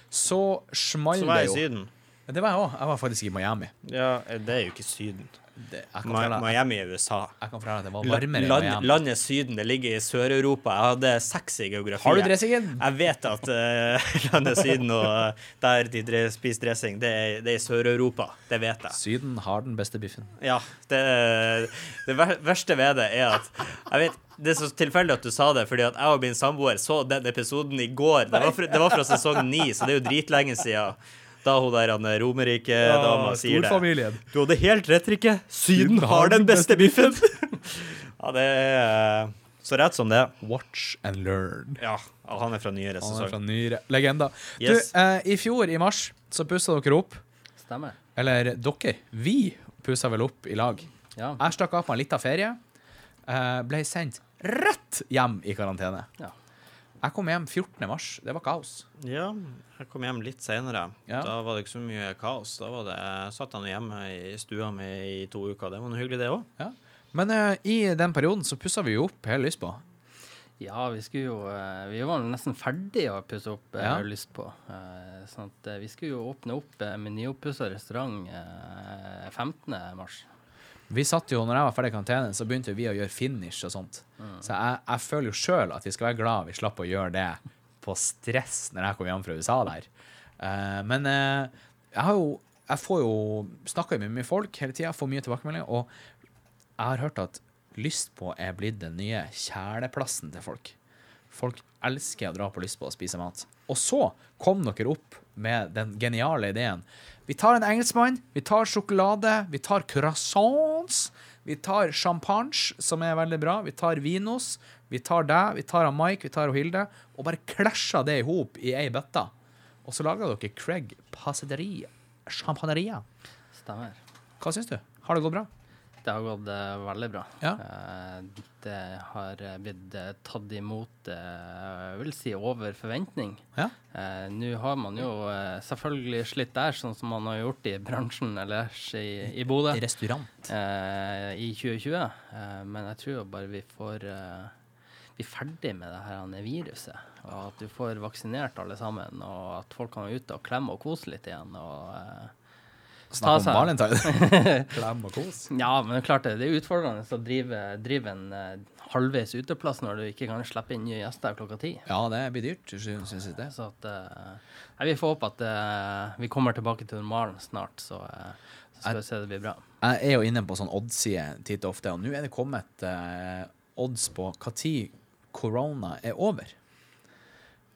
så small Så var det jeg i. Syden. Det var jeg òg. Jeg var faktisk i Miami. Ja, det er jo ikke Syden. Det, jeg, fortelle, Miami i USA. jeg kan fortelle at det var varmere land, Miami. landet Syden, det ligger i Sør-Europa. Jeg hadde seks i geografi. Har du dressingen? Jeg vet at uh, landet Syden og eh, der de spiser dressing, det er, det er i Sør-Europa. Det vet jeg. Syden har den beste biffen. Ja, det, det verste ved det er at jeg vet, Det er så tilfeldig at du sa det, fordi at jeg og min samboer så den episoden i går. Det var fra, det var fra sesong ni, så det er jo dritlenge siden. Da hun der Romerike-dama sier det. Du hadde helt rett, Rikke. Syden har den beste biffen. ja, det er så rett som det. Watch and learn. Ja, han er fra nyere Han er fra nyere legender. Yes. Du, eh, i fjor, i mars, så pussa dere opp. Stemmer. Eller dere. Vi pussa vel opp i lag. Ja. Jeg stakk av på en liten ferie. Eh, ble sendt rett hjem i karantene. Ja. Jeg kom hjem 14. mars. Det var kaos. Ja, jeg kom hjem litt senere. Ja. Da var det ikke så mye kaos. Da var det, jeg satt jeg hjemme i stua mi i to uker. Det var noe hyggelig, det òg. Ja. Men uh, i den perioden så pussa vi jo opp hele Lysbå. Ja, vi skulle jo eh, Vi var nesten ferdige å pusse opp, eh, Ja. Lysbå. lyst på. Eh, Sånn at vi skulle jo åpne opp med nyoppussa restaurant eh, 15. mars. Vi satt jo, når jeg var ferdig i karantene, så begynte vi å gjøre finish og sånt. Så jeg, jeg føler jo sjøl at vi skal være glad vi slapp å gjøre det på stress når jeg kom hjem fra USA der. Uh, men uh, jeg har jo Jeg får jo snakka med mye folk hele tida, får mye tilbakemeldinger, og jeg har hørt at Lystpå er blitt den nye kjæleplassen til folk. Folk elsker å dra på Lystpå og spise mat. Og så kom dere opp med den geniale ideen. Vi tar en engelskmann, vi tar sjokolade, vi tar croissants, vi tar champagne, som er veldig bra, vi tar vinos, vi tar deg, vi tar Mike, vi tar Hilde, og bare klasjer det i hop i ei bøtte. Og så lager dere Craig Passeteria. Champagneria. Stemmer. Hva syns du? Har det gått bra? Det har gått uh, veldig bra. Ja. Uh, det har eh, blitt uh, tatt imot eh, jeg vil si over forventning. Ja. Eh, Nå har man jo eh, selvfølgelig slitt der, sånn som man har gjort i bransjen ellers i, i Bodø Restaurant. eh, i 2020. Eh, men jeg tror jo bare vi får eh, bli ferdig med det her viruset. Og at du får vaksinert alle sammen, og at folk kan være ute og klemme og kose litt igjen. og... Eh, Snakk om valentine. Klem og kos. ja, men klart det, det er utfordrende å drive, drive en uh, halvveis uteplass når du ikke kan slippe inn nye gjester klokka ti. Ja, det blir dyrt, syns jeg det. Så at, uh, jeg vi får håpe at uh, vi kommer tilbake til normalen snart, så, eh, så skal vi se det blir bra. Jeg er jo inne på sånn odds-side titt og ofte, og nå er det kommet eh, odds på når korona er over.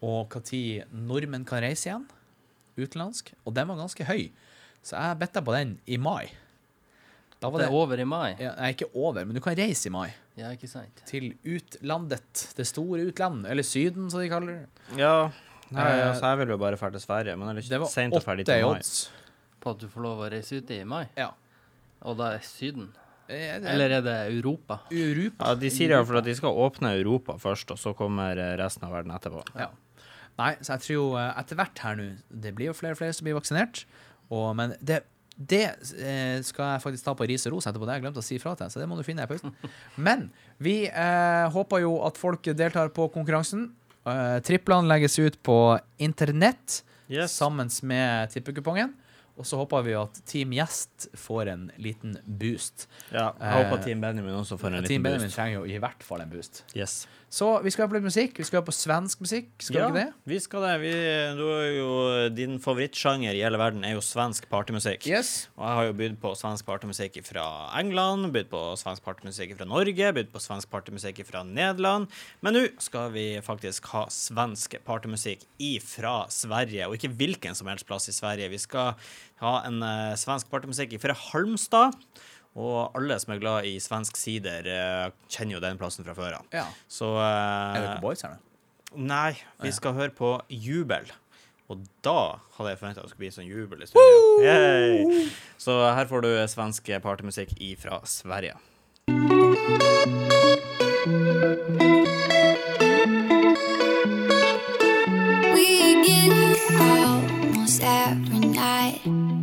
Og når nordmenn kan reise igjen, utenlandsk. Og den var ganske høy, så jeg betta på den i mai. Da var Det det, er over i mai. ja, Nei, ikke over, men du kan reise i mai. Ja, ikke sant? Til utlandet. Det store utland. Eller Syden, som de kaller det. Ja. Nei, Eh, altså, jeg vil jo bare dra til Sverige, men det er Det litt var sent og ferdig åtte i til mai. odds. På at du får lov å reise ut i mai. Ja. Og da er Syden. Er det Eller er det Europa? Europa? Ja, De sier iallfall at de skal åpne Europa først, og så kommer eh, resten av verden etterpå. Ja. Nei, så jeg tror jo eh, etter hvert her nå Det blir jo flere og flere som blir vaksinert. Og, men det, det eh, skal jeg faktisk ta på ris og ros etterpå. Det har jeg glemt å si fra til, så det må du finne i pausen. Men vi eh, håper jo at folk deltar på konkurransen. Eh, triplene legges ut på internett Yes. sammen med tippekupongen. Og så håper vi at Team Gjest får en liten boost. Ja, jeg Eh, håper Team Benjamin også får en Team liten Benjamin boost. trenger jo i hvert fall en boost. Yes. Så vi skal høre på litt musikk. Vi skal høre på svensk musikk. Skal Ja, vi ikke det? vi skal det. Vi, du er jo, din favorittsjanger i hele verden er jo svensk partymusikk. Yes. Og jeg har jo bydd på svensk partymusikk fra England, bydd på svensk partymusikk fra Norge, bydd på svensk partymusikk fra Nederland. Men nå skal vi faktisk ha svensk partymusikk fra Sverige, og ikke hvilken som helst plass i Sverige. Vi skal ha en uh, svensk partymusikk fra Halmstad. Og alle som er glad i svensk sider, eh, kjenner jo den plassen fra før av. Ja. Så Er eh, det ikke Boys her, da? Nei, vi skal høre på Jubel. Og da hadde jeg forventa det skulle bli sånn jubel i studio. Yay! Så her får du svensk partymusikk fra Sverige. We get almost every night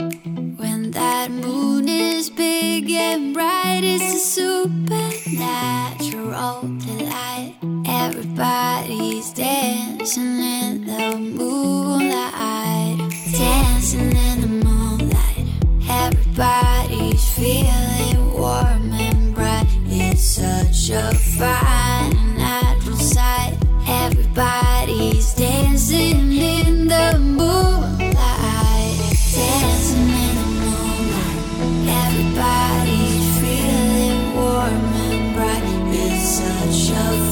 big and bright. It's a supernatural delight. Everybody's dancing in the moonlight, dancing in the moonlight. Everybody's feeling warm and bright. It's such a fine natural sight. Everybody's dancing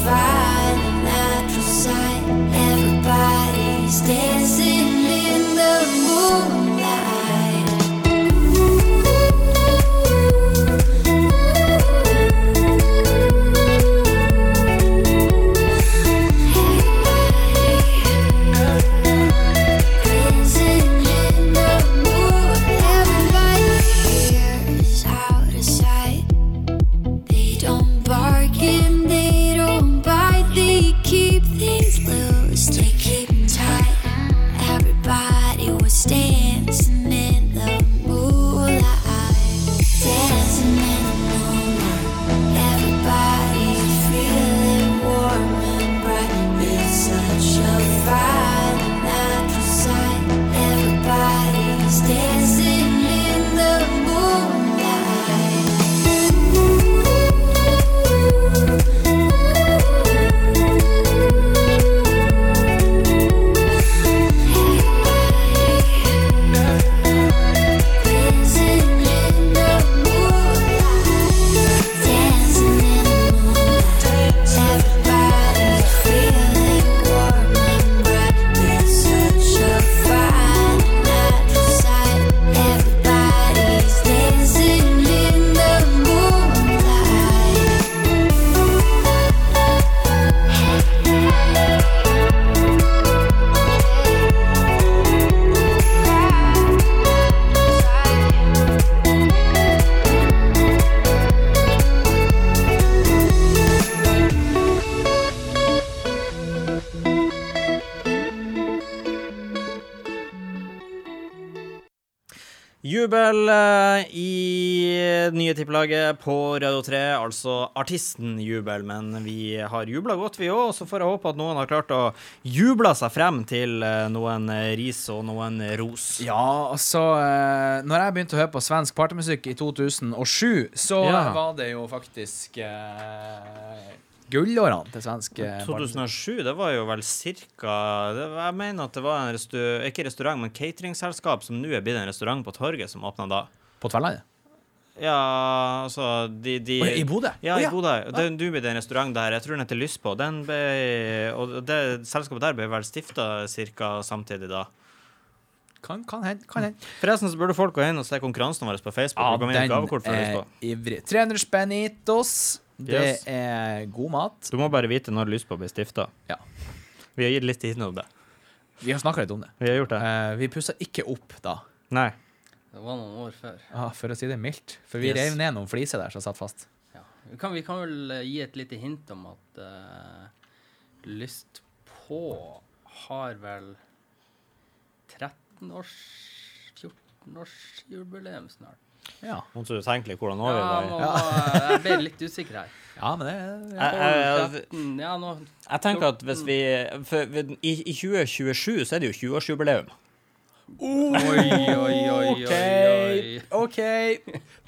fire. Nye på Radio 3, altså artisten Jubel. Men vi har jubla godt, vi òg. Så får jeg håpe at noen har klart å juble seg frem til eh, noen ris og noen ros. Ja, altså eh, Når jeg begynte å høre på svensk partymusikk i 2007, så Ja. var det jo faktisk eh, gullårene til svensk eh, 2007, det var jo vel cirka det, Jeg mener at det var en restu, ikke restaurant, men cateringselskap som nå er blitt en restaurant på torget, som åpna da. På Tverlandet. Ja, altså de, de oh, I Bodø? Ja, i Bodø. Det er nå blitt en restaurant der. Jeg tror den heter Lyst på. Den ble, og det selskapet der ble vel stifta ca. samtidig da. Kan, kan hende. Kan hende. Forresten så burde folk gå inn og se konkurransen vår på Facebook. Ja, den er ivrig. 300 spenitos. Det Yes. er god mat. Du må bare vite når Lyst på ble stifta. Ja. Vi har gitt litt tid om det. Vi har snakka litt om det. Vi har gjort det. uh, vi pussa ikke opp da. Nei. Det var noen år før. Ja, for å si det mildt. For vi Yes. rev ned noen fliser der som satt fast. Ja. Vi, kan, vi kan vel eh, gi et lite hint om at uh, Lyst på har vel 13-års 14-årsjubileum snart. Ja, noen som tenker litt hvordan år vi Ja, var Ja, må, jeg ble litt usikker her. ja men det er... Jeg, jeg, jeg, 13, ja, nå jeg tenker at hvis vi for, i, I 2027 så er det jo 20-årsjubileum. Oi, oi, oi, oi, OK. OK.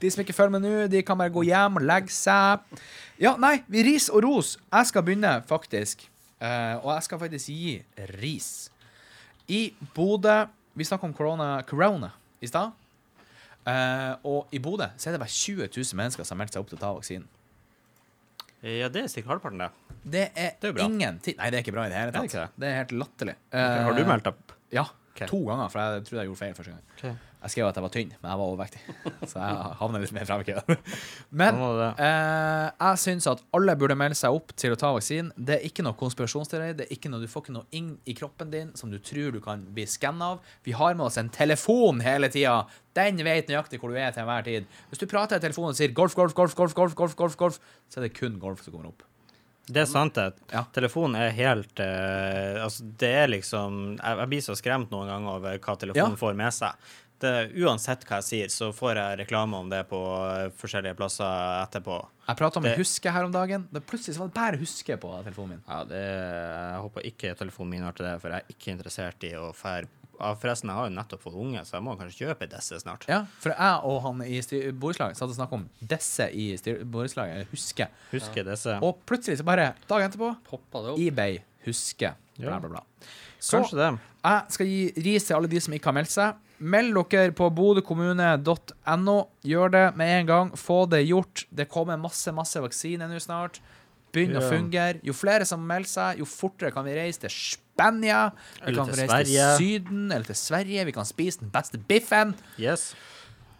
De som ikke følger med nå, de kan bare gå hjem og legge seg. Ja, nei, vi ris og ros. Jeg skal begynne, faktisk. Uh, og jeg skal faktisk gi ris. I Bodø Vi snakka om korona, corona i stad. Uh, og i Bodø så er det bare 20 000 mennesker som har meldt seg opp til å ta vaksinen. Ja, det er sikkert halvparten, det. Det er, Det er ingenting Nei, det er ikke bra i det hele tatt. det tatt. det? Det er helt latterlig. Har du Eh, meldt opp? Ja. Ok. To ganger, for jeg trodde jeg gjorde feil første gang. Okay. Jeg skrev at jeg var tynn, men jeg var overvektig. Så jeg havner litt mer frem i køen. Men Sånn eh, jeg syns at alle burde melde seg opp til å ta vaksinen. Det er ikke noe konspirasjonsteori. Det er ikke noe, du får ikke noe inn i kroppen din som du tror du kan bli skanna av. Vi har med oss en telefon hele tida. Den vet nøyaktig hvor du er til enhver tid. Hvis du prater i telefonen og sier golf, golf, golf, golf, golf, golf, golf, golf, så er det kun golf som kommer opp. Det er sant, det. Ja. Telefonen er helt uh, Altså, det er liksom jeg, jeg blir så skremt noen ganger over hva telefonen Ja. får med seg. Det, uansett hva jeg sier, så får jeg reklame om det på eh, forskjellige plasser etterpå. Jeg prata om Det- Huske her om dagen. Det plutselig var det bare Huske på telefonen min. Ja, det, jeg håper ikke telefonen min har til det, for jeg er ikke interessert i å fære Forresten, jeg har jo nettopp fått unge, så jeg må kanskje kjøpe disse snart. Ja, for jeg og han i borettslaget satt og snakket om disse i borettslaget, eller Huske. Husker disse. Og plutselig så bare, dagen etterpå, Poppa det opp. eBay, Huske, bla, Ja. bla, bla. Så det. jeg skal gi ris til alle de som ikke har meldt seg. Meld dere på bodøkommune.no. Gjør det med en gang. Få det gjort. Det kommer masse, masse vaksiner nå snart. Begynn å fungere. Jo flere som melder seg, jo fortere kan vi reise til Spania. Vi kan reise til Syden eller til Sverige. Vi kan spise den beste biffen. Yes.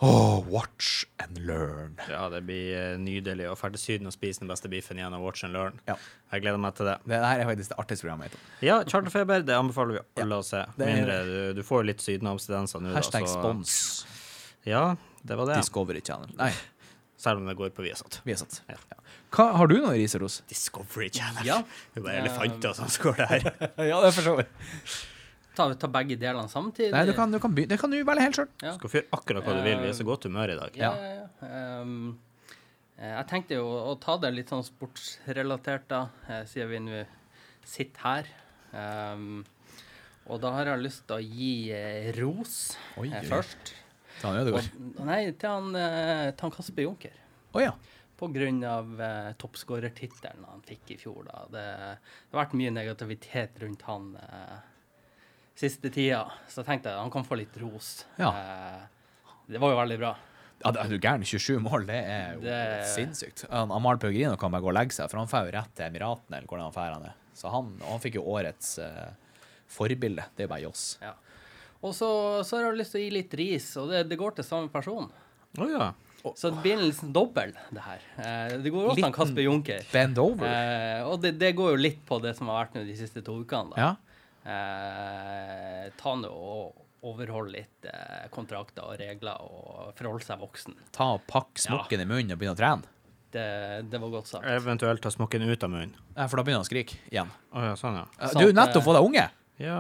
Oh, watch and learn. Ja, det blir eh, nydelig å dra til Syden og spise den beste biffen igjen og watch and learn. Ja. Jeg gleder meg til det. Det her er faktisk det artigste programmet mitt. Ja, Charterfeber, det anbefaler vi alle å se. Mindre du, du får jo litt Syden-abstinenser nå, da. Hashtag så- spons. Ja, det var det. Discovery Channel. Nei, Selv om det går på Viasat. vi satt. Ja. Ja. Hva, har du noe ris og ros? Discovery Channel. Ja. Det er bare elefanter som går der. ja, det er for så vidt. Ta, ta begge delene samtidig. Nei, du kan, du kan, det kan du velge helt sjøl. Ja. Skal få gjøre akkurat hva du vil. Vi er så godt humør i dag. Ja, ja, ja. Um, eh, jeg tenkte jo å ta det litt sånn sportsrelatert, da, eh, siden vi nå sitter her. Um, og da har jeg lyst til å gi eh, ros Oi, eh, oi. først. Ta han Ødegaard. nei, til han, eh, til han Kasper Junker. Oh, ja. Av eh, toppskårertittelen han fikk i fjor. Da. Det, det har vært mye negativitet rundt han eh, siste tida, så jeg tenkte han kan få litt ros. Ja. Eh, det var jo veldig bra. ja det- er du gæren? 27 mål, det er jo Det- sinnssykt. Han- Amahl Pellegrino kan bare gå og legge seg, for han får jo rett til Emiratene, eller hvordan han drar. Så han, han fikk jo årets eh, forbilde. Det er bare Joss. Ja. Og så, så har jeg lyst til å gi litt ris, og det, det går til samme person. Oh, ja. Så det blir liksom dobbel, det her. Eh, det går også til Kasper Junker. Bend over. Eh, og det, det går jo litt på det som har vært nå de siste to ukene. da. ja. Eh, ta nå og overholde litt eh, kontrakter og regler og forholde seg voksen. Ta og Pakk smokken i munnen og begynne å trene. Det, det var godt sagt. Eventuelt ta smokken ut av munnen. Ja, for da begynner han å skrike igjen. Oh, ja, sånn, ja. Ja, Du er nettopp eh, fått deg unge! Ja,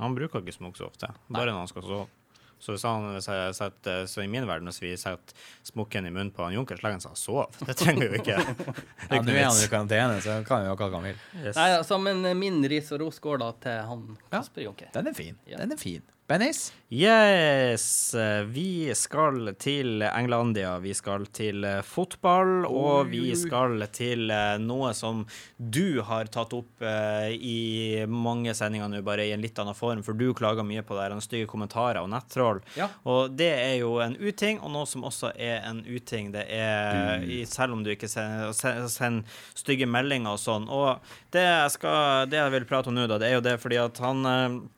han bruker ikke smokk så ofte. Bare når han skal sove. Så, hvis han, hvis jeg setter, så i min verden, hvis vi setter smokken i munnen på han Junker, så legger han seg og sover. Det trenger vi jo ikke. Ja, Nå er han i karantene, så han kan jo hva han vil. Yes. Nei, altså, men eh, min ris og ros går da til han Kasper Junker. Den er fin. Ja. Den er fin. Bennis? Yes! Vi skal til Englandia. Vi skal til eh, fotball, og vi skal til eh, noe som du har tatt opp eh, i mange sendinger nå, bare i en litt annen form, for du klager mye på det her, stygge kommentarer og nettroll. Ja. Og det er jo en uting, og noe som også er en uting. Det er i, Selv om du ikke sender, sender, stygge meldinger og sånn. Og det jeg, skal, det jeg vil prate om nå, da, det er jo det fordi at han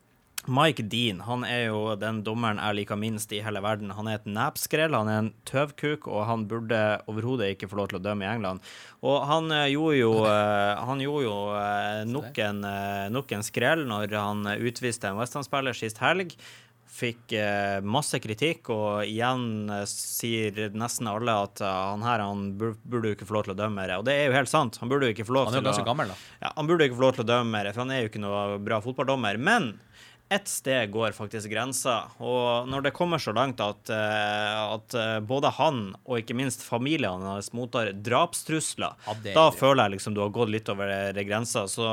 Mike Dean han er jo den dommeren jeg liker minst i hele verden. Han er et nepskrell, han er en tøvkuk, og han burde overhodet ikke få lov til å dømme i England. Og han eh, gjorde jo, eh, han gjorde jo eh, nok, en, nok en skrell når han utviste en Westham-spiller sist helg. Fikk eh, masse kritikk, og igjen eh, sier nesten alle at han her han burde jo ikke få lov til å dømme mer. Og det er jo helt sant. Han burde jo ikke få lov Han er jo ganske gammel, da. ja, Han burde ikke få lov til å dømme mer, for han er jo ikke noe bra fotballdommer. Men ett sted går faktisk grensa. Og når det kommer så langt at, eh, at eh, både han og ikke minst familien hans mottar drapstrusler, Ja, det da det. føler jeg liksom du har gått litt over grensa. Så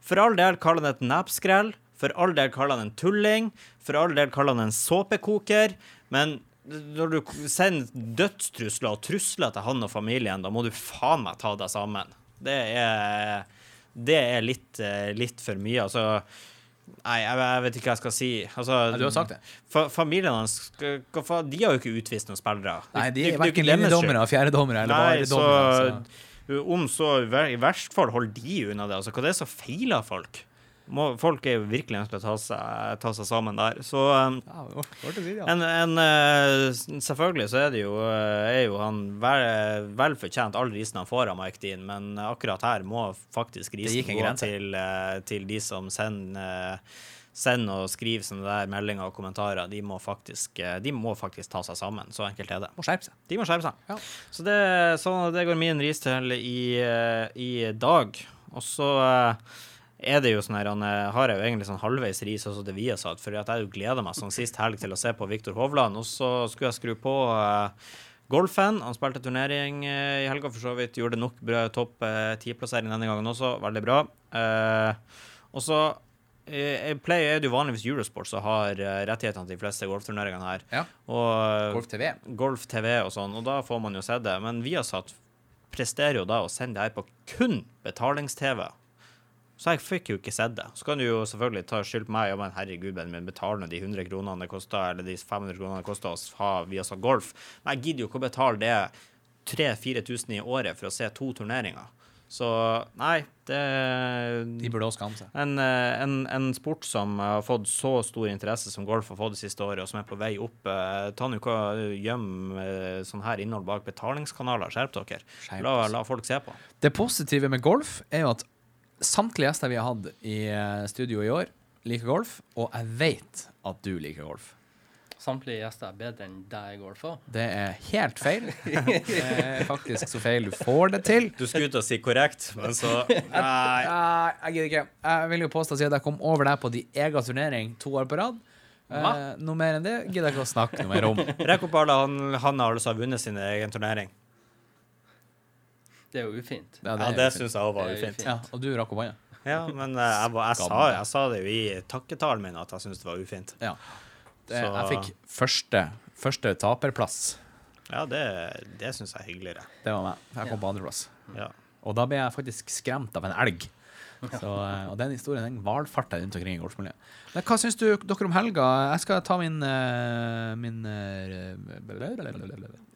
for all del, kall han et nepskrell. For all del, kall han en tulling. For all del, kall han en såpekoker. Men når du sender dødstrusler og trusler til han og familien, da må du faen meg ta deg sammen. Det er, det er litt, eh, litt for mye. Altså Nei, jeg, jeg vet ikke hva jeg skal si. Altså, Nei, du har sagt det. Fa familien hans De har jo ikke utvist noen spillere. Nei, de er verken linjedommere, fjerdedommere eller Nei, varedommere. så om så i ver- i verst fall holder de unna det. Altså, hva det er som feiler folk? Må, folk er jo virkelig nødt til å ta seg, ta seg sammen der. Så um, Ja, si ja. en, en, uh, Selvfølgelig så er det jo, eh, er jo han vel, vel fortjent all risen han får av Mike Dean, men akkurat her må faktisk risen gå til, uh, til de som sender uh, send og skriver sånne der meldinger og kommentarer. De må faktisk, de må faktisk ta seg sammen. Så enkelt er det. Må skjerpe seg. De må skjerpe seg. Ja. Så det, så det går min ris til i, i dag. Og så eh, er det jo sånn her, han eh, har jeg jo egentlig sånn halvveis ris også til Viasat, for jeg jo gleder meg sånn sist helg til å se på Viktor Hovland. Og så skulle jeg skru på uh, golfen. Han spilte turnering uh, i helga for så vidt. Gjorde nok bra topp ti-plassering denne gangen også. Veldig bra. Og så jeg er det jo vanligvis Eurosport som har rettighetene til de fleste golfturneringene her. Ja. Og Golf TV. Golf TV og sånn, og da får man jo sett det. Men Viasat presterer jo da å sende det her på kun betalings-TV. Så jeg fikk jo ikke sett det. Så kan du jo selvfølgelig ta skyld på meg, ja, men herregud, men nå de 100 kronene det koster, eller de 500 kronene det koster oss ha Viasat Golf. Men jeg gidder jo ikke å betale det 3000-4000 i året for å se to turneringer. Så nei, det De burde også skamme seg. en, eh, en, en sport som har fått så stor interesse som golf har fått det siste året, og som er på vei opp. Eh, ta nå ikke gjem eh, sånn her innhold bak betalingskanaler. Skjerp dere. La, la folk se på. Det positive med golf er jo at samtlige gjester vi har hatt i eh, studio i år, liker golf, og jeg vet at du liker golf. Samtlige gjester er bedre enn deg i golf òg. Det er helt feil. Det er faktisk så feil du får det til. Du skulle ut og si korrekt, men så Nei. Nei, jeg gidder ikke. Jeg vil jo påstå at jeg kom over deg på din egen turnering to år på rad. Eh, noe mer enn det gidder jeg ikke å snakke noe mer om. Rekk opp alle han, han har altså vunnet sin egen turnering. Det er jo ufint. Ja, er det ja, det syns jeg òg var er ufint. Ja, og du rakk opp hånda. Ja, men eh, jeg, var- jeg, sa, jeg sa det jo i takketalen min at jeg syns det var ufint. Ja. Det, Så- jeg fikk første, første taperplass. Ja, det, det syns jeg er hyggeligere. Det var meg. Jeg kom på andreplass. Ja. Og da ble jeg faktisk skremt av en elg. Så, eh, og den historien den valfarta rundt omkring i golfmiljøet. Men hva syns du dere om helga? Jeg skal ta min, eh, min eh,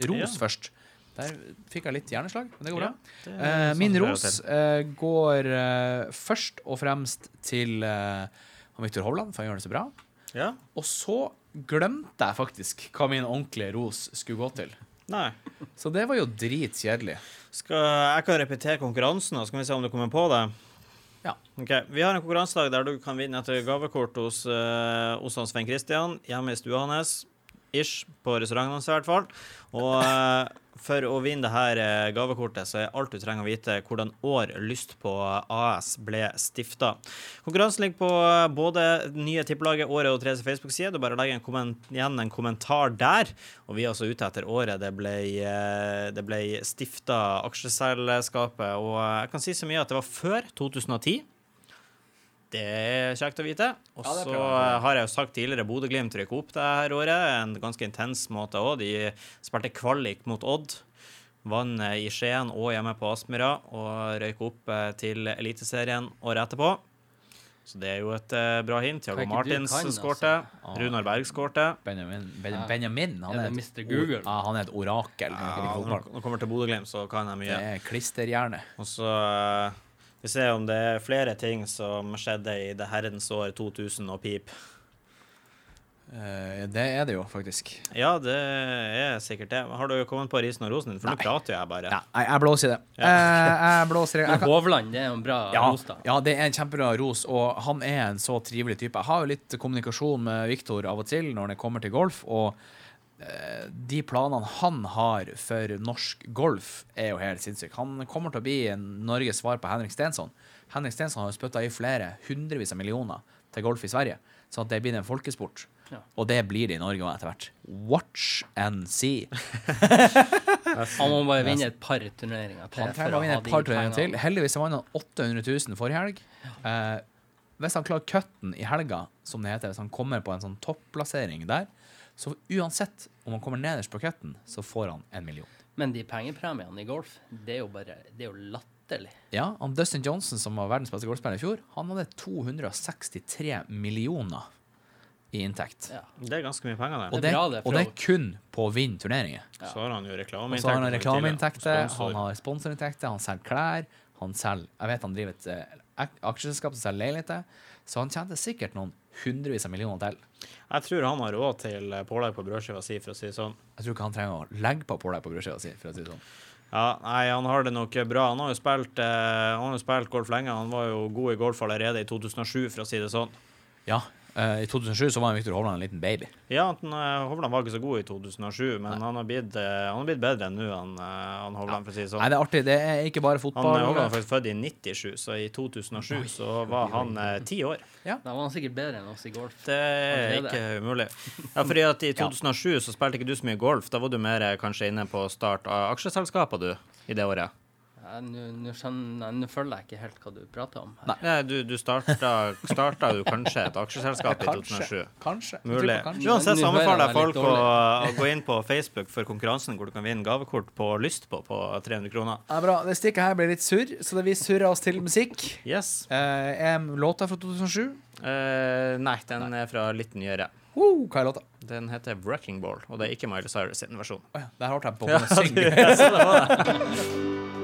ros Ja. først. Der fikk jeg litt hjerneslag, men det går bra. Ja, det sånn min ros eh, går eh, først og fremst til Viktor Hovland, for han gjør det så bra. ja. Og så glemte jeg faktisk hva min ordentlige ros skulle gå til. Nei. Så det var jo dritkjedelig. Jeg kan repetere konkurransen, og så kan vi se om du kommer på det. Ja. Okay. Vi har en konkurransedag der du kan vinne et gavekort hos, hos Svein Christian hjemme i stua hans. Ish, på restauranten hans i hvert fall. Og uh, for å vinne det her eh, gavekortet, så er alt du trenger å vite hvordan år Lyst på AS ble stifta. Konkurransen ligger på eh, både nye tippelaget, året og Therese Facebook-side. Du bare legger en igjen en kommentar der. Og vi er altså ute etter året det ble, det ble stifta aksjeselskapet. Og jeg kan si så mye at det var før 2010. Det er kjekt å vite. Og så ja, har jeg jo sagt tidligere Bodø-Glimt rykker opp det her året. En ganske intens måte òg. De spilte kvalik mot Odd. Vant i Skien og hjemme på Aspmyra og røyk opp eh, til Eliteserien året etterpå. Så det er jo et eh, bra hint. Du Martins skårte. altså. skårte. Ah. Runar Berg skårte. Benjamin, ben, Benjamin han Er et Mr. Or- Ja, han er et orakel. Ja, når det kommer til Bodø-Glimt, så kan jeg mye. Det er klisterhjerne. Og så eh, vi ser om det er flere ting som skjedde i det herrens år 2000 og pip. Uh, det er det jo, faktisk. Ja, det er sikkert det. Har du kommet på risen og rosen din? For nå prater jo jeg bare. Nei, jeg, jeg blåser i det. Eh, jeg blåser i det. Kan, Hovland, det er jo en bra ja, ros, da. ja, det er en kjempebra ros, og han er en så trivelig type. Jeg har jo litt kommunikasjon med Viktor av og til når det kommer til golf, og eh, de planene han har for norsk golf, er jo helt sinnssyke. Han kommer til å bli en Norges svar på Henrik Stensson. Henrik Stensson har jo spytta i flere hundrevis av millioner til golf i Sverige, sånn at det blir en folkesport. Ja. Og det blir det i Norge etter hvert. Watch and see. Han må bare vinne et par turneringer til. Han trenger å vinne et par turneringer til. Heldigvis så vant han 800 000 forrige helg. Eh, hvis han klarer cutten i helga, som det heter, hvis han kommer på en sånn topplassering der, så uansett om han kommer nederst på cutten, så får han en million. Men de pengepremiene i golf, det er jo bare Det er jo latterlig. Ja, han Dustin Johnson, som var verdens beste golfspiller i fjor, han hadde 263 millioner i inntekt. Ja. Det er ganske mye penger, Og det. det, bra, det, og det er kun på å vinne turneringer. Så har han jo reklameinntekter. så har han reklameinntekter, han har sponsorinntekter, han selger klær, han selger Jeg vet han driver et eh, aksjeselskap som selger leiligheter, så han tjente sikkert noen hundrevis av millioner til. Jeg tror han har råd til pålegg på brødskiva si, for å si det sånn. Jeg tror ikke han trenger å legge på pålegg på brødskiva si, for å si det sånn. Ja, nei, han har det nok bra. Han har jo spilt, eh, han har jo spilt golf lenge. Han var jo god i golf allerede i 2007, for å si det sånn. Ja, i 2007 så var Viktor Hovland en liten baby. Ja, eh, Hovland var ikke så god i 2007, men han har, blitt, eh, han har blitt bedre enn nå, han, eh, han Hovland, for å si det Nei, sånn. det er artig. Det er ikke bare fotball. Han Hovland er faktisk født i 97, så i 2007 så var han eh, ti år. Da var han sikkert bedre enn oss i golf. Det er ikke umulig. Ja, fordi at i 2007 så spilte ikke du så mye golf. Da var du mer eh, kanskje inne på start av aksjeselskapet, du, i det året. Nå følger jeg ikke helt hva du prater om. her. Nei. Nei, du, du starta, starta jo kanskje et aksjeselskap i 2007. Kanskje. Mulig. kanskje. Uansett så anbefaler jeg folk å, å gå inn på Facebook for konkurransen hvor du kan vinne gavekort på Lyst på på 300 kroner. Ja, bra. Det stikket her blir litt surr, så det vi surrer oss til musikk. Yes. Eh, er låta fra 2007? Eh, nei, den er fra litt nyere. Wow, hva er låta? Den heter Wrecking Ball, og det er ikke Miley Cyrus sin versjon. Oh, ja, der hørte jeg på henne synge.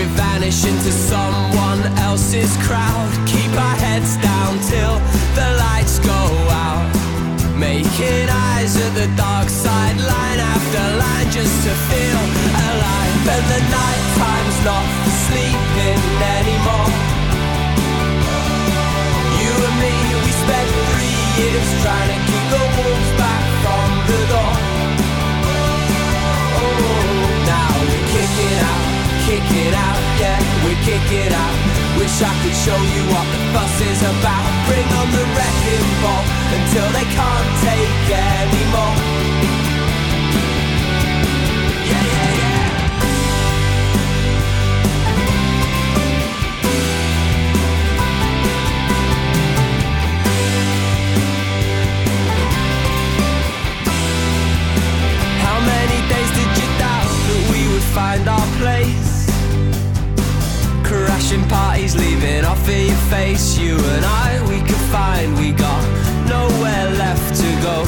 we vanish into someone else's crowd, keep our heads down till the lights go out. Making eyes at the dark side, line after line, just to feel alive. And the night time's not for sleeping anymore. You and me, we spent three years trying to keep the wolves back from the door. Oh, now we're kicking out, kicking out, yeah, we're kicking out. Wish I could show you what the fuss is about. Bring on the wrecking ball until they can't take anymore. Yeah, yeah, yeah. How many days did you doubt that we would find our place? Crashing parties, leaving off of your face. You and I, we could find we got nowhere left to go.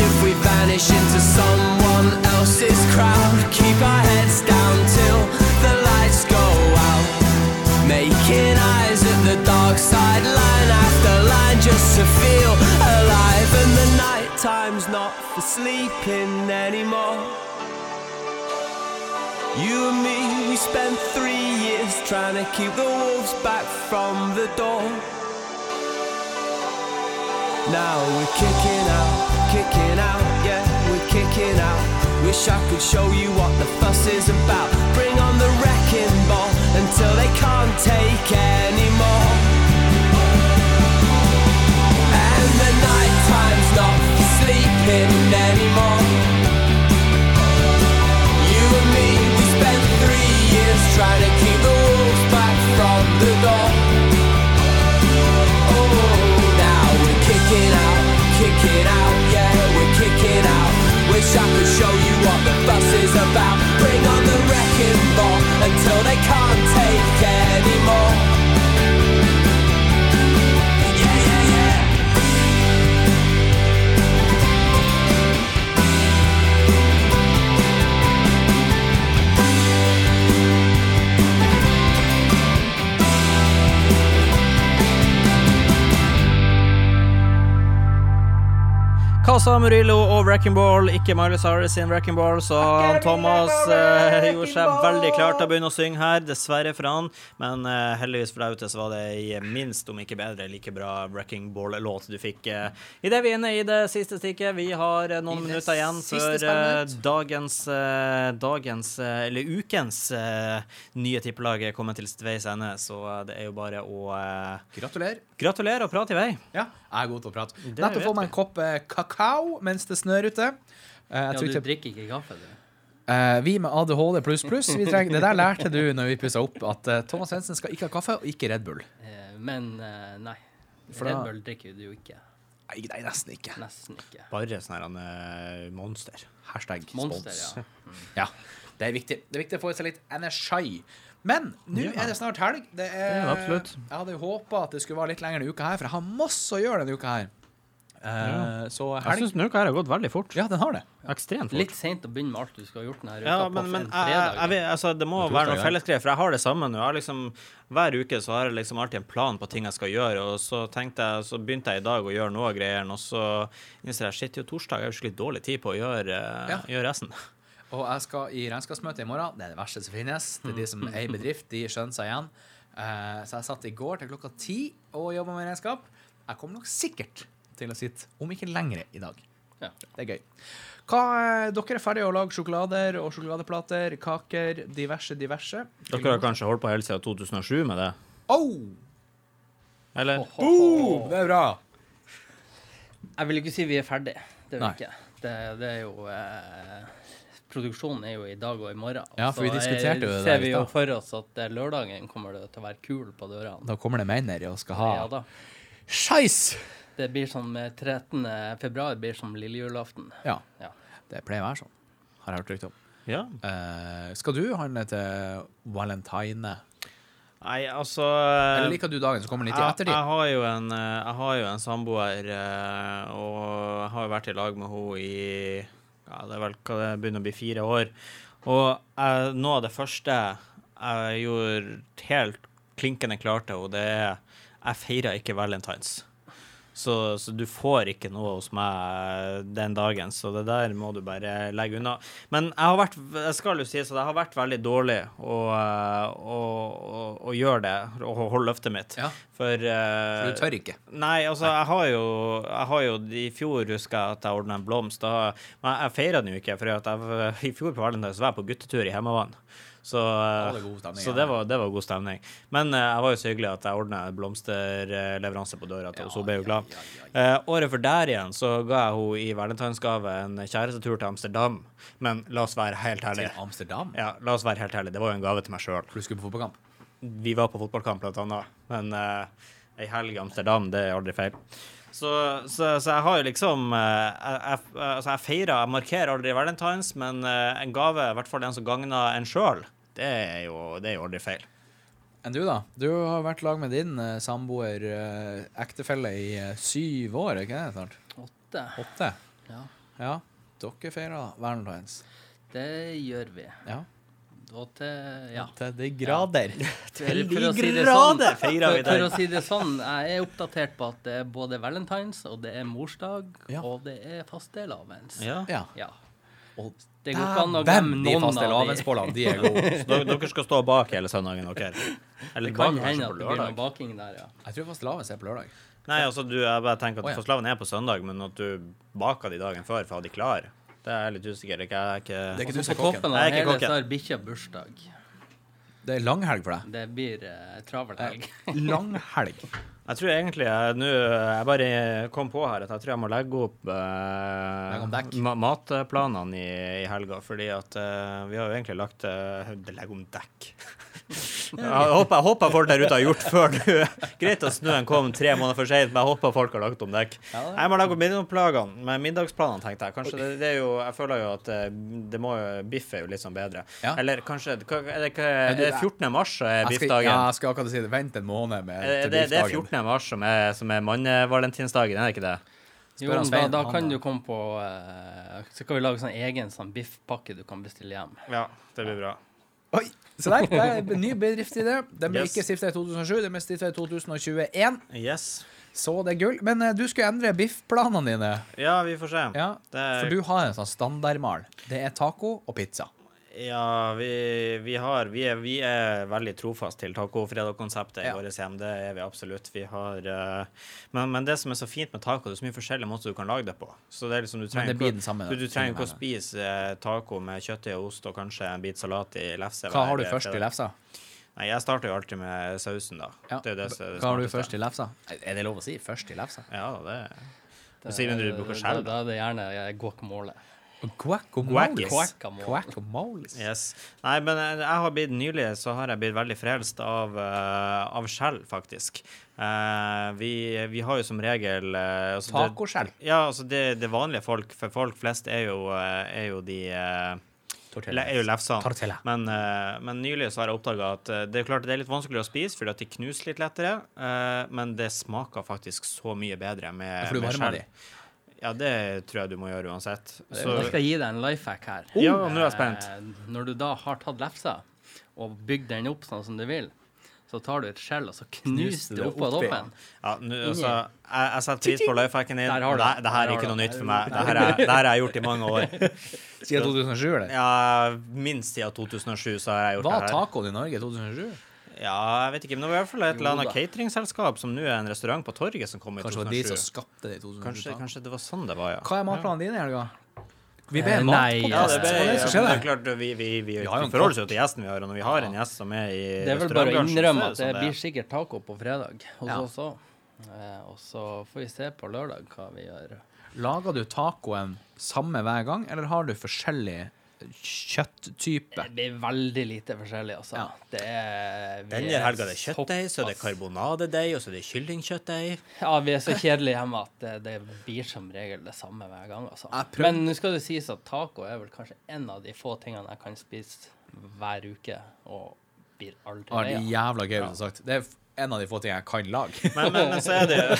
If we vanish into someone else's crowd, keep our heads down till the lights go out. Making eyes at the dark side, line after line, just to feel alive. And the night time's not for sleeping anymore. You and me, we spent three years trying to keep the wolves back from the door. Now we're kicking out, kicking out, yeah, we're kicking out. Wish I could show you what the fuss is about. Bring on the wrecking ball until they can't take anymore. Casa Murillo og Wrecking Ball, ikke Miley Cyrus sin Wrecking Ball, så han Thomas eh, gjorde seg veldig klar til å begynne å synge her, dessverre for han. Men eh, heldigvis for deg ute så var det ei minst, om ikke bedre, like bra Wrecking Ball-låt du fikk. Eh. Idet vi er inne i det siste stikket, vi har eh, noen minutter igjen før eh, dagens, eh, dagens eller ukens nye tippelag er kommet til veis ende, så det er jo bare å eh, Gratulerer. gratulere og prate i vei. Ja, jeg er god til å prate. Det Nettopp får meg en kopp eh, kakao mens det snør ute. Eh, jeg Ja, du drikker ikke kaffe, du. eh, vi med ADHD pluss pluss, vi trenger, det der lærte du når vi pussa opp, at eh, Thomas Svendsen skal ikke ha kaffe og ikke Red Bull. Eh, Men eh, nei. For da- Red Bull drikker du jo ikke. Nei, nei, nesten ikke. Nesten ikke. Bare sånn her monster. Hashtag Monster, spons. ja. Ja, det er viktig. Det er viktig å få i seg litt energi. Men nå Ja. er det snart helg. Det er, Det er absolutt. Jeg hadde håpa at det skulle være litt lenger denne uka her, for jeg har masse å gjøre denne uka her. Eh, Så Jeg syns denne uka her har gått veldig fort. Ja, den har det. Ekstremt fort. Litt seint å begynne med alt du skal ha gjort denne uka Ja, men, men en jeg, jeg, jeg vet, altså, det må være noe ja. fellesgreier, for jeg har det samme nå. Jeg har liksom, hver uke så har jeg liksom alltid en plan på ting jeg skal gjøre, og så tenkte jeg, så begynte jeg i dag å gjøre noe av greiene, og så innser jeg shit, jo, torsdag er jo skikkelig dårlig tid på å gjøre, Ja. gjøre resten. Og jeg skal i regnskapsmøte i morgen. Det er det verste som finnes. Det er de som er i bedrift, de skjønner seg igjen. Eh, så jeg satt i går til klokka ti og jobba med regnskap. Jeg kommer nok sikkert til å sitte, om ikke lenger, i dag. Ja. Det er gøy. Hva, eh, dere er ferdige å lage sjokolader og sjokoladeplater, kaker, diverse, diverse. Dere har kanskje holdt på helt siden 2007 med det? Oh! Eller? Boom! Det er bra. Jeg vil ikke si vi er ferdige. Det er vi Nei. ikke. Det, det er jo eh, Produksjonen er jo i dag og i morgen. Ja, for vi Så, diskuterte jo det. det ser vi jo for oss at eh, lørdagen kommer det til å være kul på dørene. Da kommer det mener og skal ha Ja da. skeis! Det blir som eh, 13. februar blir som lillejulaften. Ja, Ja. det pleier å være sånn. Har jeg hørt rykte om. Ja. Uh, skal du handle til valentine? Nei, altså Eller liker du dagen som kommer litt i jeg, ettertid? jeg har jo en, eh, jeg har jo en samboer, eh, og jeg har jo vært i lag med henne i ja, det er vel hva det begynner å bli fire år. Og jeg, noe av det første jeg gjorde helt klinkende klart til henne, det er jeg feirer ikke valentines. Så, så du får ikke noe hos meg den dagen, så det der må du bare legge unna. Men jeg har vært, jeg skal jo si så det har vært veldig dårlig å, å, å, å gjøre det, å holde løftet mitt. Ja. For, uh, For du tør ikke. Nei, altså, jeg har jo, jeg har jo I fjor husker jeg at jeg ordna en blomst. Da, men jeg feira den jo ikke, for jeg, i fjor på Valentine's var jeg på guttetur i Hemmevann. Så, det så det, var, det var god stemning. Men uh, jeg var jo så hyggelig at jeg ordna blomsterleveranse på døra til henne, så hun ble jo glad. Uh, året for der igjen så ga jeg henne i valentinsgave en kjærestetur til Amsterdam. Men la oss være helt Til. Amsterdam? Ja, la oss være helt ærlige. Det var jo en gave til meg sjøl. Du skulle på fotballkamp? Vi var på fotballkamp, blant annet. Men uh, ei helg i Amsterdam, det er aldri feil. Så, så, så jeg har jo liksom eh, jeg, jeg, altså jeg feirer, jeg markerer aldri valentines, men eh, en gave, i hvert fall den som gagner en sjøl, det, er jo- det er jo aldri feil. Enn du, da? Du har vært lag med din eh, samboer, eh, ektefelle, i eh, syv år, ikke det snart? Åtte. Åtte? Ja, Ja. Dere feirer valentines. det gjør vi. Ja. Og til Ja. Til de grader. Til de grader sånn, feirer vi for, for den. å si det sånn, jeg er oppdatert på at det er både valentines, og det er morsdag, Ja. og det er fastelavns. Ja. Ja. Ja. Og Det går ikke an å glemme de noen faste av de. lavensbollene, de er gode. Så dere, dere skal stå bak hele søndagen, dere? Eller Det kan bak hende at det blir noe baking der, ja. Jeg tror faste lavens er på lørdag. Nei, altså, du, jeg bare tenker at oh, ja. fastelavn er på søndag, men at du baker de dagen før for å ha de klar, det er jeg litt usikker. på. jeg er ikke, Det er ikke du som er kokken. Jeg er ikke hele kokken. så har bikkja bursdag. Det er langhelg for deg. Det blir uh, travel helg. Langhelg. Jeg tror egentlig jeg nå Jeg bare kom på her at jeg tror jeg må legge opp eh, ma matplanene i, i helga, fordi at eh, vi har jo egentlig lagt uh, Legge om dekk. jeg, håper, jeg håper folk der ute har gjort før nå. Greit at snøen kom tre måneder for seint, men jeg håper folk har lagt om dekk. Jeg må legge opp middagsplanene, med middagsplanene, tenkte jeg. Kanskje det, det er jo Jeg føler jo at eh, det må jo Biff er jo litt sånn bedre. Ja. Eller kanskje Er det, er det 14. mars er biffdagen? ja, jeg skal akkurat si det. Vent en måned med Eh, til biffdagen. 14. mars som er, som er mannevalentinsdagen, er det ikke det? Jo, men da, da kan du komme på uh, Så kan vi lage sånn egen sånn biffpakke du kan bestille hjem. Ja, det blir bra. Oi, så der, det er en ny bedriftsidé. Den ble Yes. ikke stifta i 2007, den ble stifta i 2021. Yes. Så det er gull. Men uh, du skulle endre biffplanene dine. Ja, vi får se. Ja, Det er- For du har en sånn standardmal. Det er taco og pizza. Ja, vi, vi har Vi er, vi er veldig trofast til tacofredag-konseptet i Ja. vårt hjem. Det er vi absolutt. Vi har uh, men, men det som er så fint med taco, det er så mye forskjellige måter du kan lage det på. Så det er liksom Du trenger ikke å- spise eh, taco med kjøttdeig og ost og kanskje en bit salat i lefse. Hva har du først i lefsa? Nei, jeg starter jo alltid med sausen, da. Ja. Det det Hva har du først i lefsa? Er det lov å si? Først i lefsa? Ja, det Det, sier du bruker skjell, da er det gjerne eh, guacamole. Guacamole. Yes. Nei, men jeg har blitt nylig så har jeg blitt veldig frelst av, uh, av skjell, faktisk. Uh, vi, vi har jo som regel uh, altså Tacoskjell? Ja, altså det, det vanlige folk, for folk flest, er jo, er jo de eh, er jo lefsene. Men, men nylig så har jeg oppdaga at det er klart det er litt vanskeligere å spise fordi at de knuser litt lettere, eh, men det smaker faktisk så mye bedre med, med skjell. Ja, det tror jeg du må gjøre uansett. Så, Jeg skal gi deg en life hack her. Ja, nå er jeg spent. Eh, Når du da har tatt lefsa og bygd den opp sånn som du vil, så tar du et skjell og så knuser du det oppå doppen. toppen. Ja, nu, altså, jeg, jeg setter pris på lifehacken din. Der har du Det, det her er ikke noe nytt for meg. Det her, er, det her har jeg gjort i mange år. Siden 2007, eller? Ja, Minst siden 2007 så har jeg gjort Var det her. tacoen i Norge i 2007? Ja, jeg vet ikke, men det var i hvert fall et eller annet cateringselskap som nå er en restaurant på torget som kom i Kanskje det var de som skapte det i 2007? Kanskje, kanskje det var sånn det var, ja. Hva er matplanen din i helga? Vi Eh, ber en nei, matpodcast. Ja, det, ble, Hva er det som ja, men det er klart, vi, vi, vi, Vi har jo en forholder oss jo til gjesten vi har, og når vi har en gjest som er i Det er vel bare å restaurantbransjen, innrømme så at er det sånn blir sikkert taco på fredag hos Ja. oss òg. Eh, og så får vi se på lørdag hva vi gjør. Lager du tacoen samme hver gang, eller har du forskjellig kjøtttype? Det blir veldig lite forskjellig, altså. Ja. Det er Denne er helga er det kjøttdeig, så er det er karbonadedeig, og så er det kyllingkjøttdeig. Ja, vi er så kjedelige hjemme at det, det blir som regel det samme hver gang. Altså. Men nå skal det sies at taco er vel kanskje en av de få tingene jeg kan spise hver uke, og blir aldri lei av. jævla gøy, som sagt. Det er en av de få tingene jeg kan lage. Men, men, men så er det jo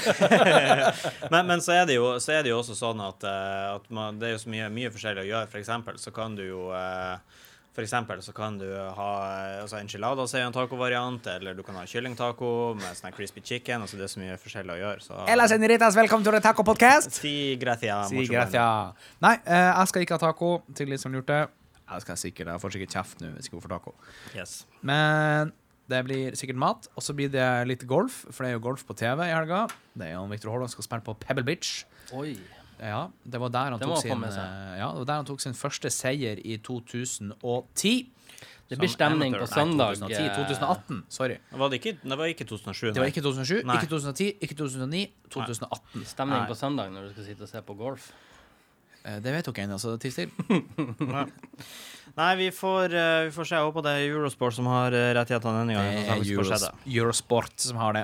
men, men så er det jo, så er det jo også sånn at, eh, at man, det er jo så mye, mye forskjellig å gjøre. For eksempel så kan du jo eh, for eksempel så kan du ha eh, altså enchiladas er jo en tacovariant, eller du kan ha kyllingtaco med sånn crispy chicken. altså Det er så mye forskjellig å gjøre. Så Ella senoritas, velkommen til Taco Podcast! Si gratia. Si gracia. Nei, jeg skal ikke ha taco til de som lurte. Jeg skal sikkert, jeg får sikkert kjeft nå hvis jeg ikke får taco. Yes. Men det blir sikkert mat, og så blir det litt golf, for det er jo golf på TV i helga. Det er jo Victor Holland skal spille på Pebble Beach. Oi. Ja, det var der han, tok sin, eh, ja, det var der han tok sin første seier i 2010. Det blir stemning på søndag. Nei, 2010, 2018. Sorry. Var det, ikke, det var ikke 2007, Det var ikke 2007, Nei. ikke 2010, ikke 2009, 2018. eh, Stemning Nei. på søndag når du skal sitte og se på golf. Eh, Det vet dere ennå, så tiss til. Nei, vi får, eh, vi får se. Jeg håper det er Eurosport som har eh, rettighetene denne gangen. Det er Euros. Eurosport som har det.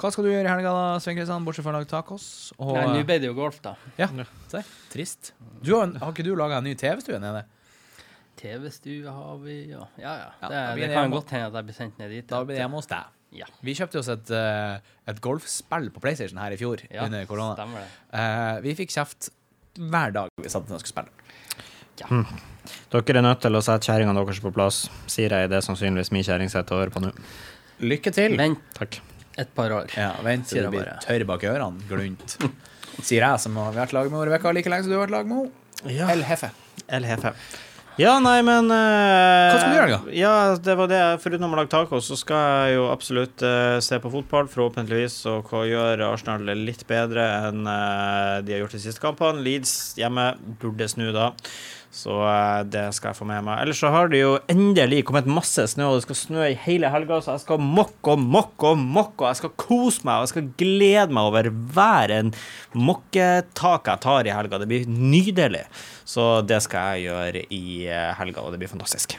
Hva skal du gjøre i helga, da, Svein Kristian, bortsett fra å lage tacos? Og, Nei, nå ble det jo golf, da. ja, se, trist. Du har, har ikke du laga en ny TV-stue nede? TV-stue har vi, ja. Ja, ja. Ja, Det, det det kan hjemme. godt hende at jeg blir sendt ned dit. Da blir det hjemme hos deg. Ja. Vi kjøpte oss et, et golfspill på PlayStation her i fjor Ja, under korona. stemmer det. Eh, vi fikk kjeft hver dag vi satt og skulle spille. Dere er nødt til å sette kjerringene deres på plass, sier jeg. Det er sannsynligvis min kjerring sitter over på nå. Lykke til! Vent Takk. et par år. Ja, vent til du blir bare. tørr bak ørene. Glunt. Sier jeg som har vært lag med henne Rebekka like lenge som du har vært lag med henne. Ja. El Hefe. El Hefe. Ja, nei, men uh, Hva skal du gjøre, da? Ja, det var det. Foruten å lage taco, så skal jeg jo absolutt uh, se på fotball, forhåpentligvis, og hva gjør Arsenal litt bedre enn uh, de har gjort de siste kampene. Leeds hjemme burde snu da. Så eh, det skal jeg få med meg. Ellers så har det jo endelig kommet masse snø, og det skal snø i hele helga, så jeg skal mokke og mokke og mokke, og jeg skal kose meg, og jeg skal glede meg over hver en mokketak jeg tar i helga. Det blir nydelig. Så det skal jeg gjøre i eh, helga, og det blir fantastisk.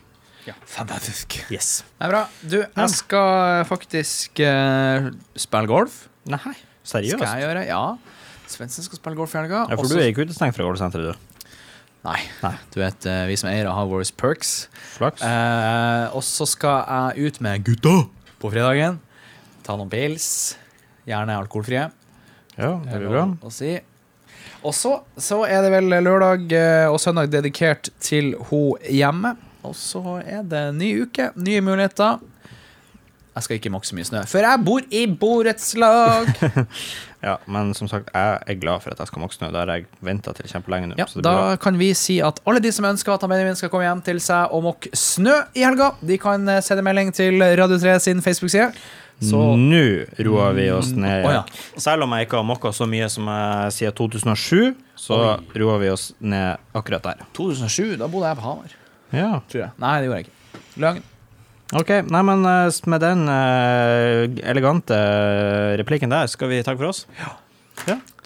Fantastisk. Yes. Det er bra. Du, jeg skal faktisk uh, spille golf. Nei, Skal jeg gjøre, ja. Svendsen skal spille golf i helga. Ja, for Også- du er ikke utestengt fra golfsenteret, du. Nei. Du vet, eh, vi som eiere har våre perks. Flaks. Eh, og så skal jeg ut med gutta på fredagen. Ta noen pils. Gjerne alkoholfrie. ja, det blir bra. Å si. Og så, så er det vel lørdag eh, og søndag dedikert til hun hjemme. Og så er det ny uke, nye muligheter. Jeg skal ikke måke så mye snø, for jeg bor i borettslag. Ja, men som sagt, jeg er glad for at jeg skal måke snø. Det har jeg venta til kjempelenge nå. Ja, så det blir bra. da kan vi si at alle de som ønsker at Benjamin skal komme hjem til seg og mokke snø i helga, de kan eh, sende melding til Radio 3 sin Facebook-side. Så Nå roer vi oss ned. Å, ja. Selv om jeg ikke har mokka så mye som jeg siden 2007, så roer vi oss ned akkurat der. 2007, da bodde jeg på Hamar. Ja. Tror jeg. Nei, det gjorde jeg ikke. Løgn. OK. Nei, men eh, med den eh, elegante replikken der, skal vi takke for oss? Ja.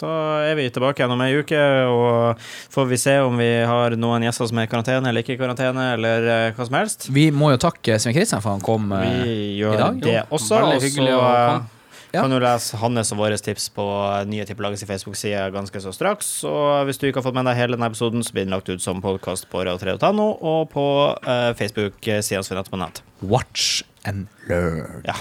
Da er vi tilbake igjen om ei uke, og får vi se om vi har noen gjester som er i karantene eller ikke i karantene, eller eh, hva som helst. Vi må jo takke Svein Kristian for han kom. eh, Vi gjør i dag? det også. veldig Og så hyggelig å eh, komme. Ja. kan du lese hans og våre tips på nye Tippelagets Facebook-side ganske så straks. Og hvis du ikke har fått med deg hele denne episoden, så blir den lagt ut som podkast på radio3.no og på uh, Facebook-sida som vi nettopp har nevnt. Watch and learn. Ja.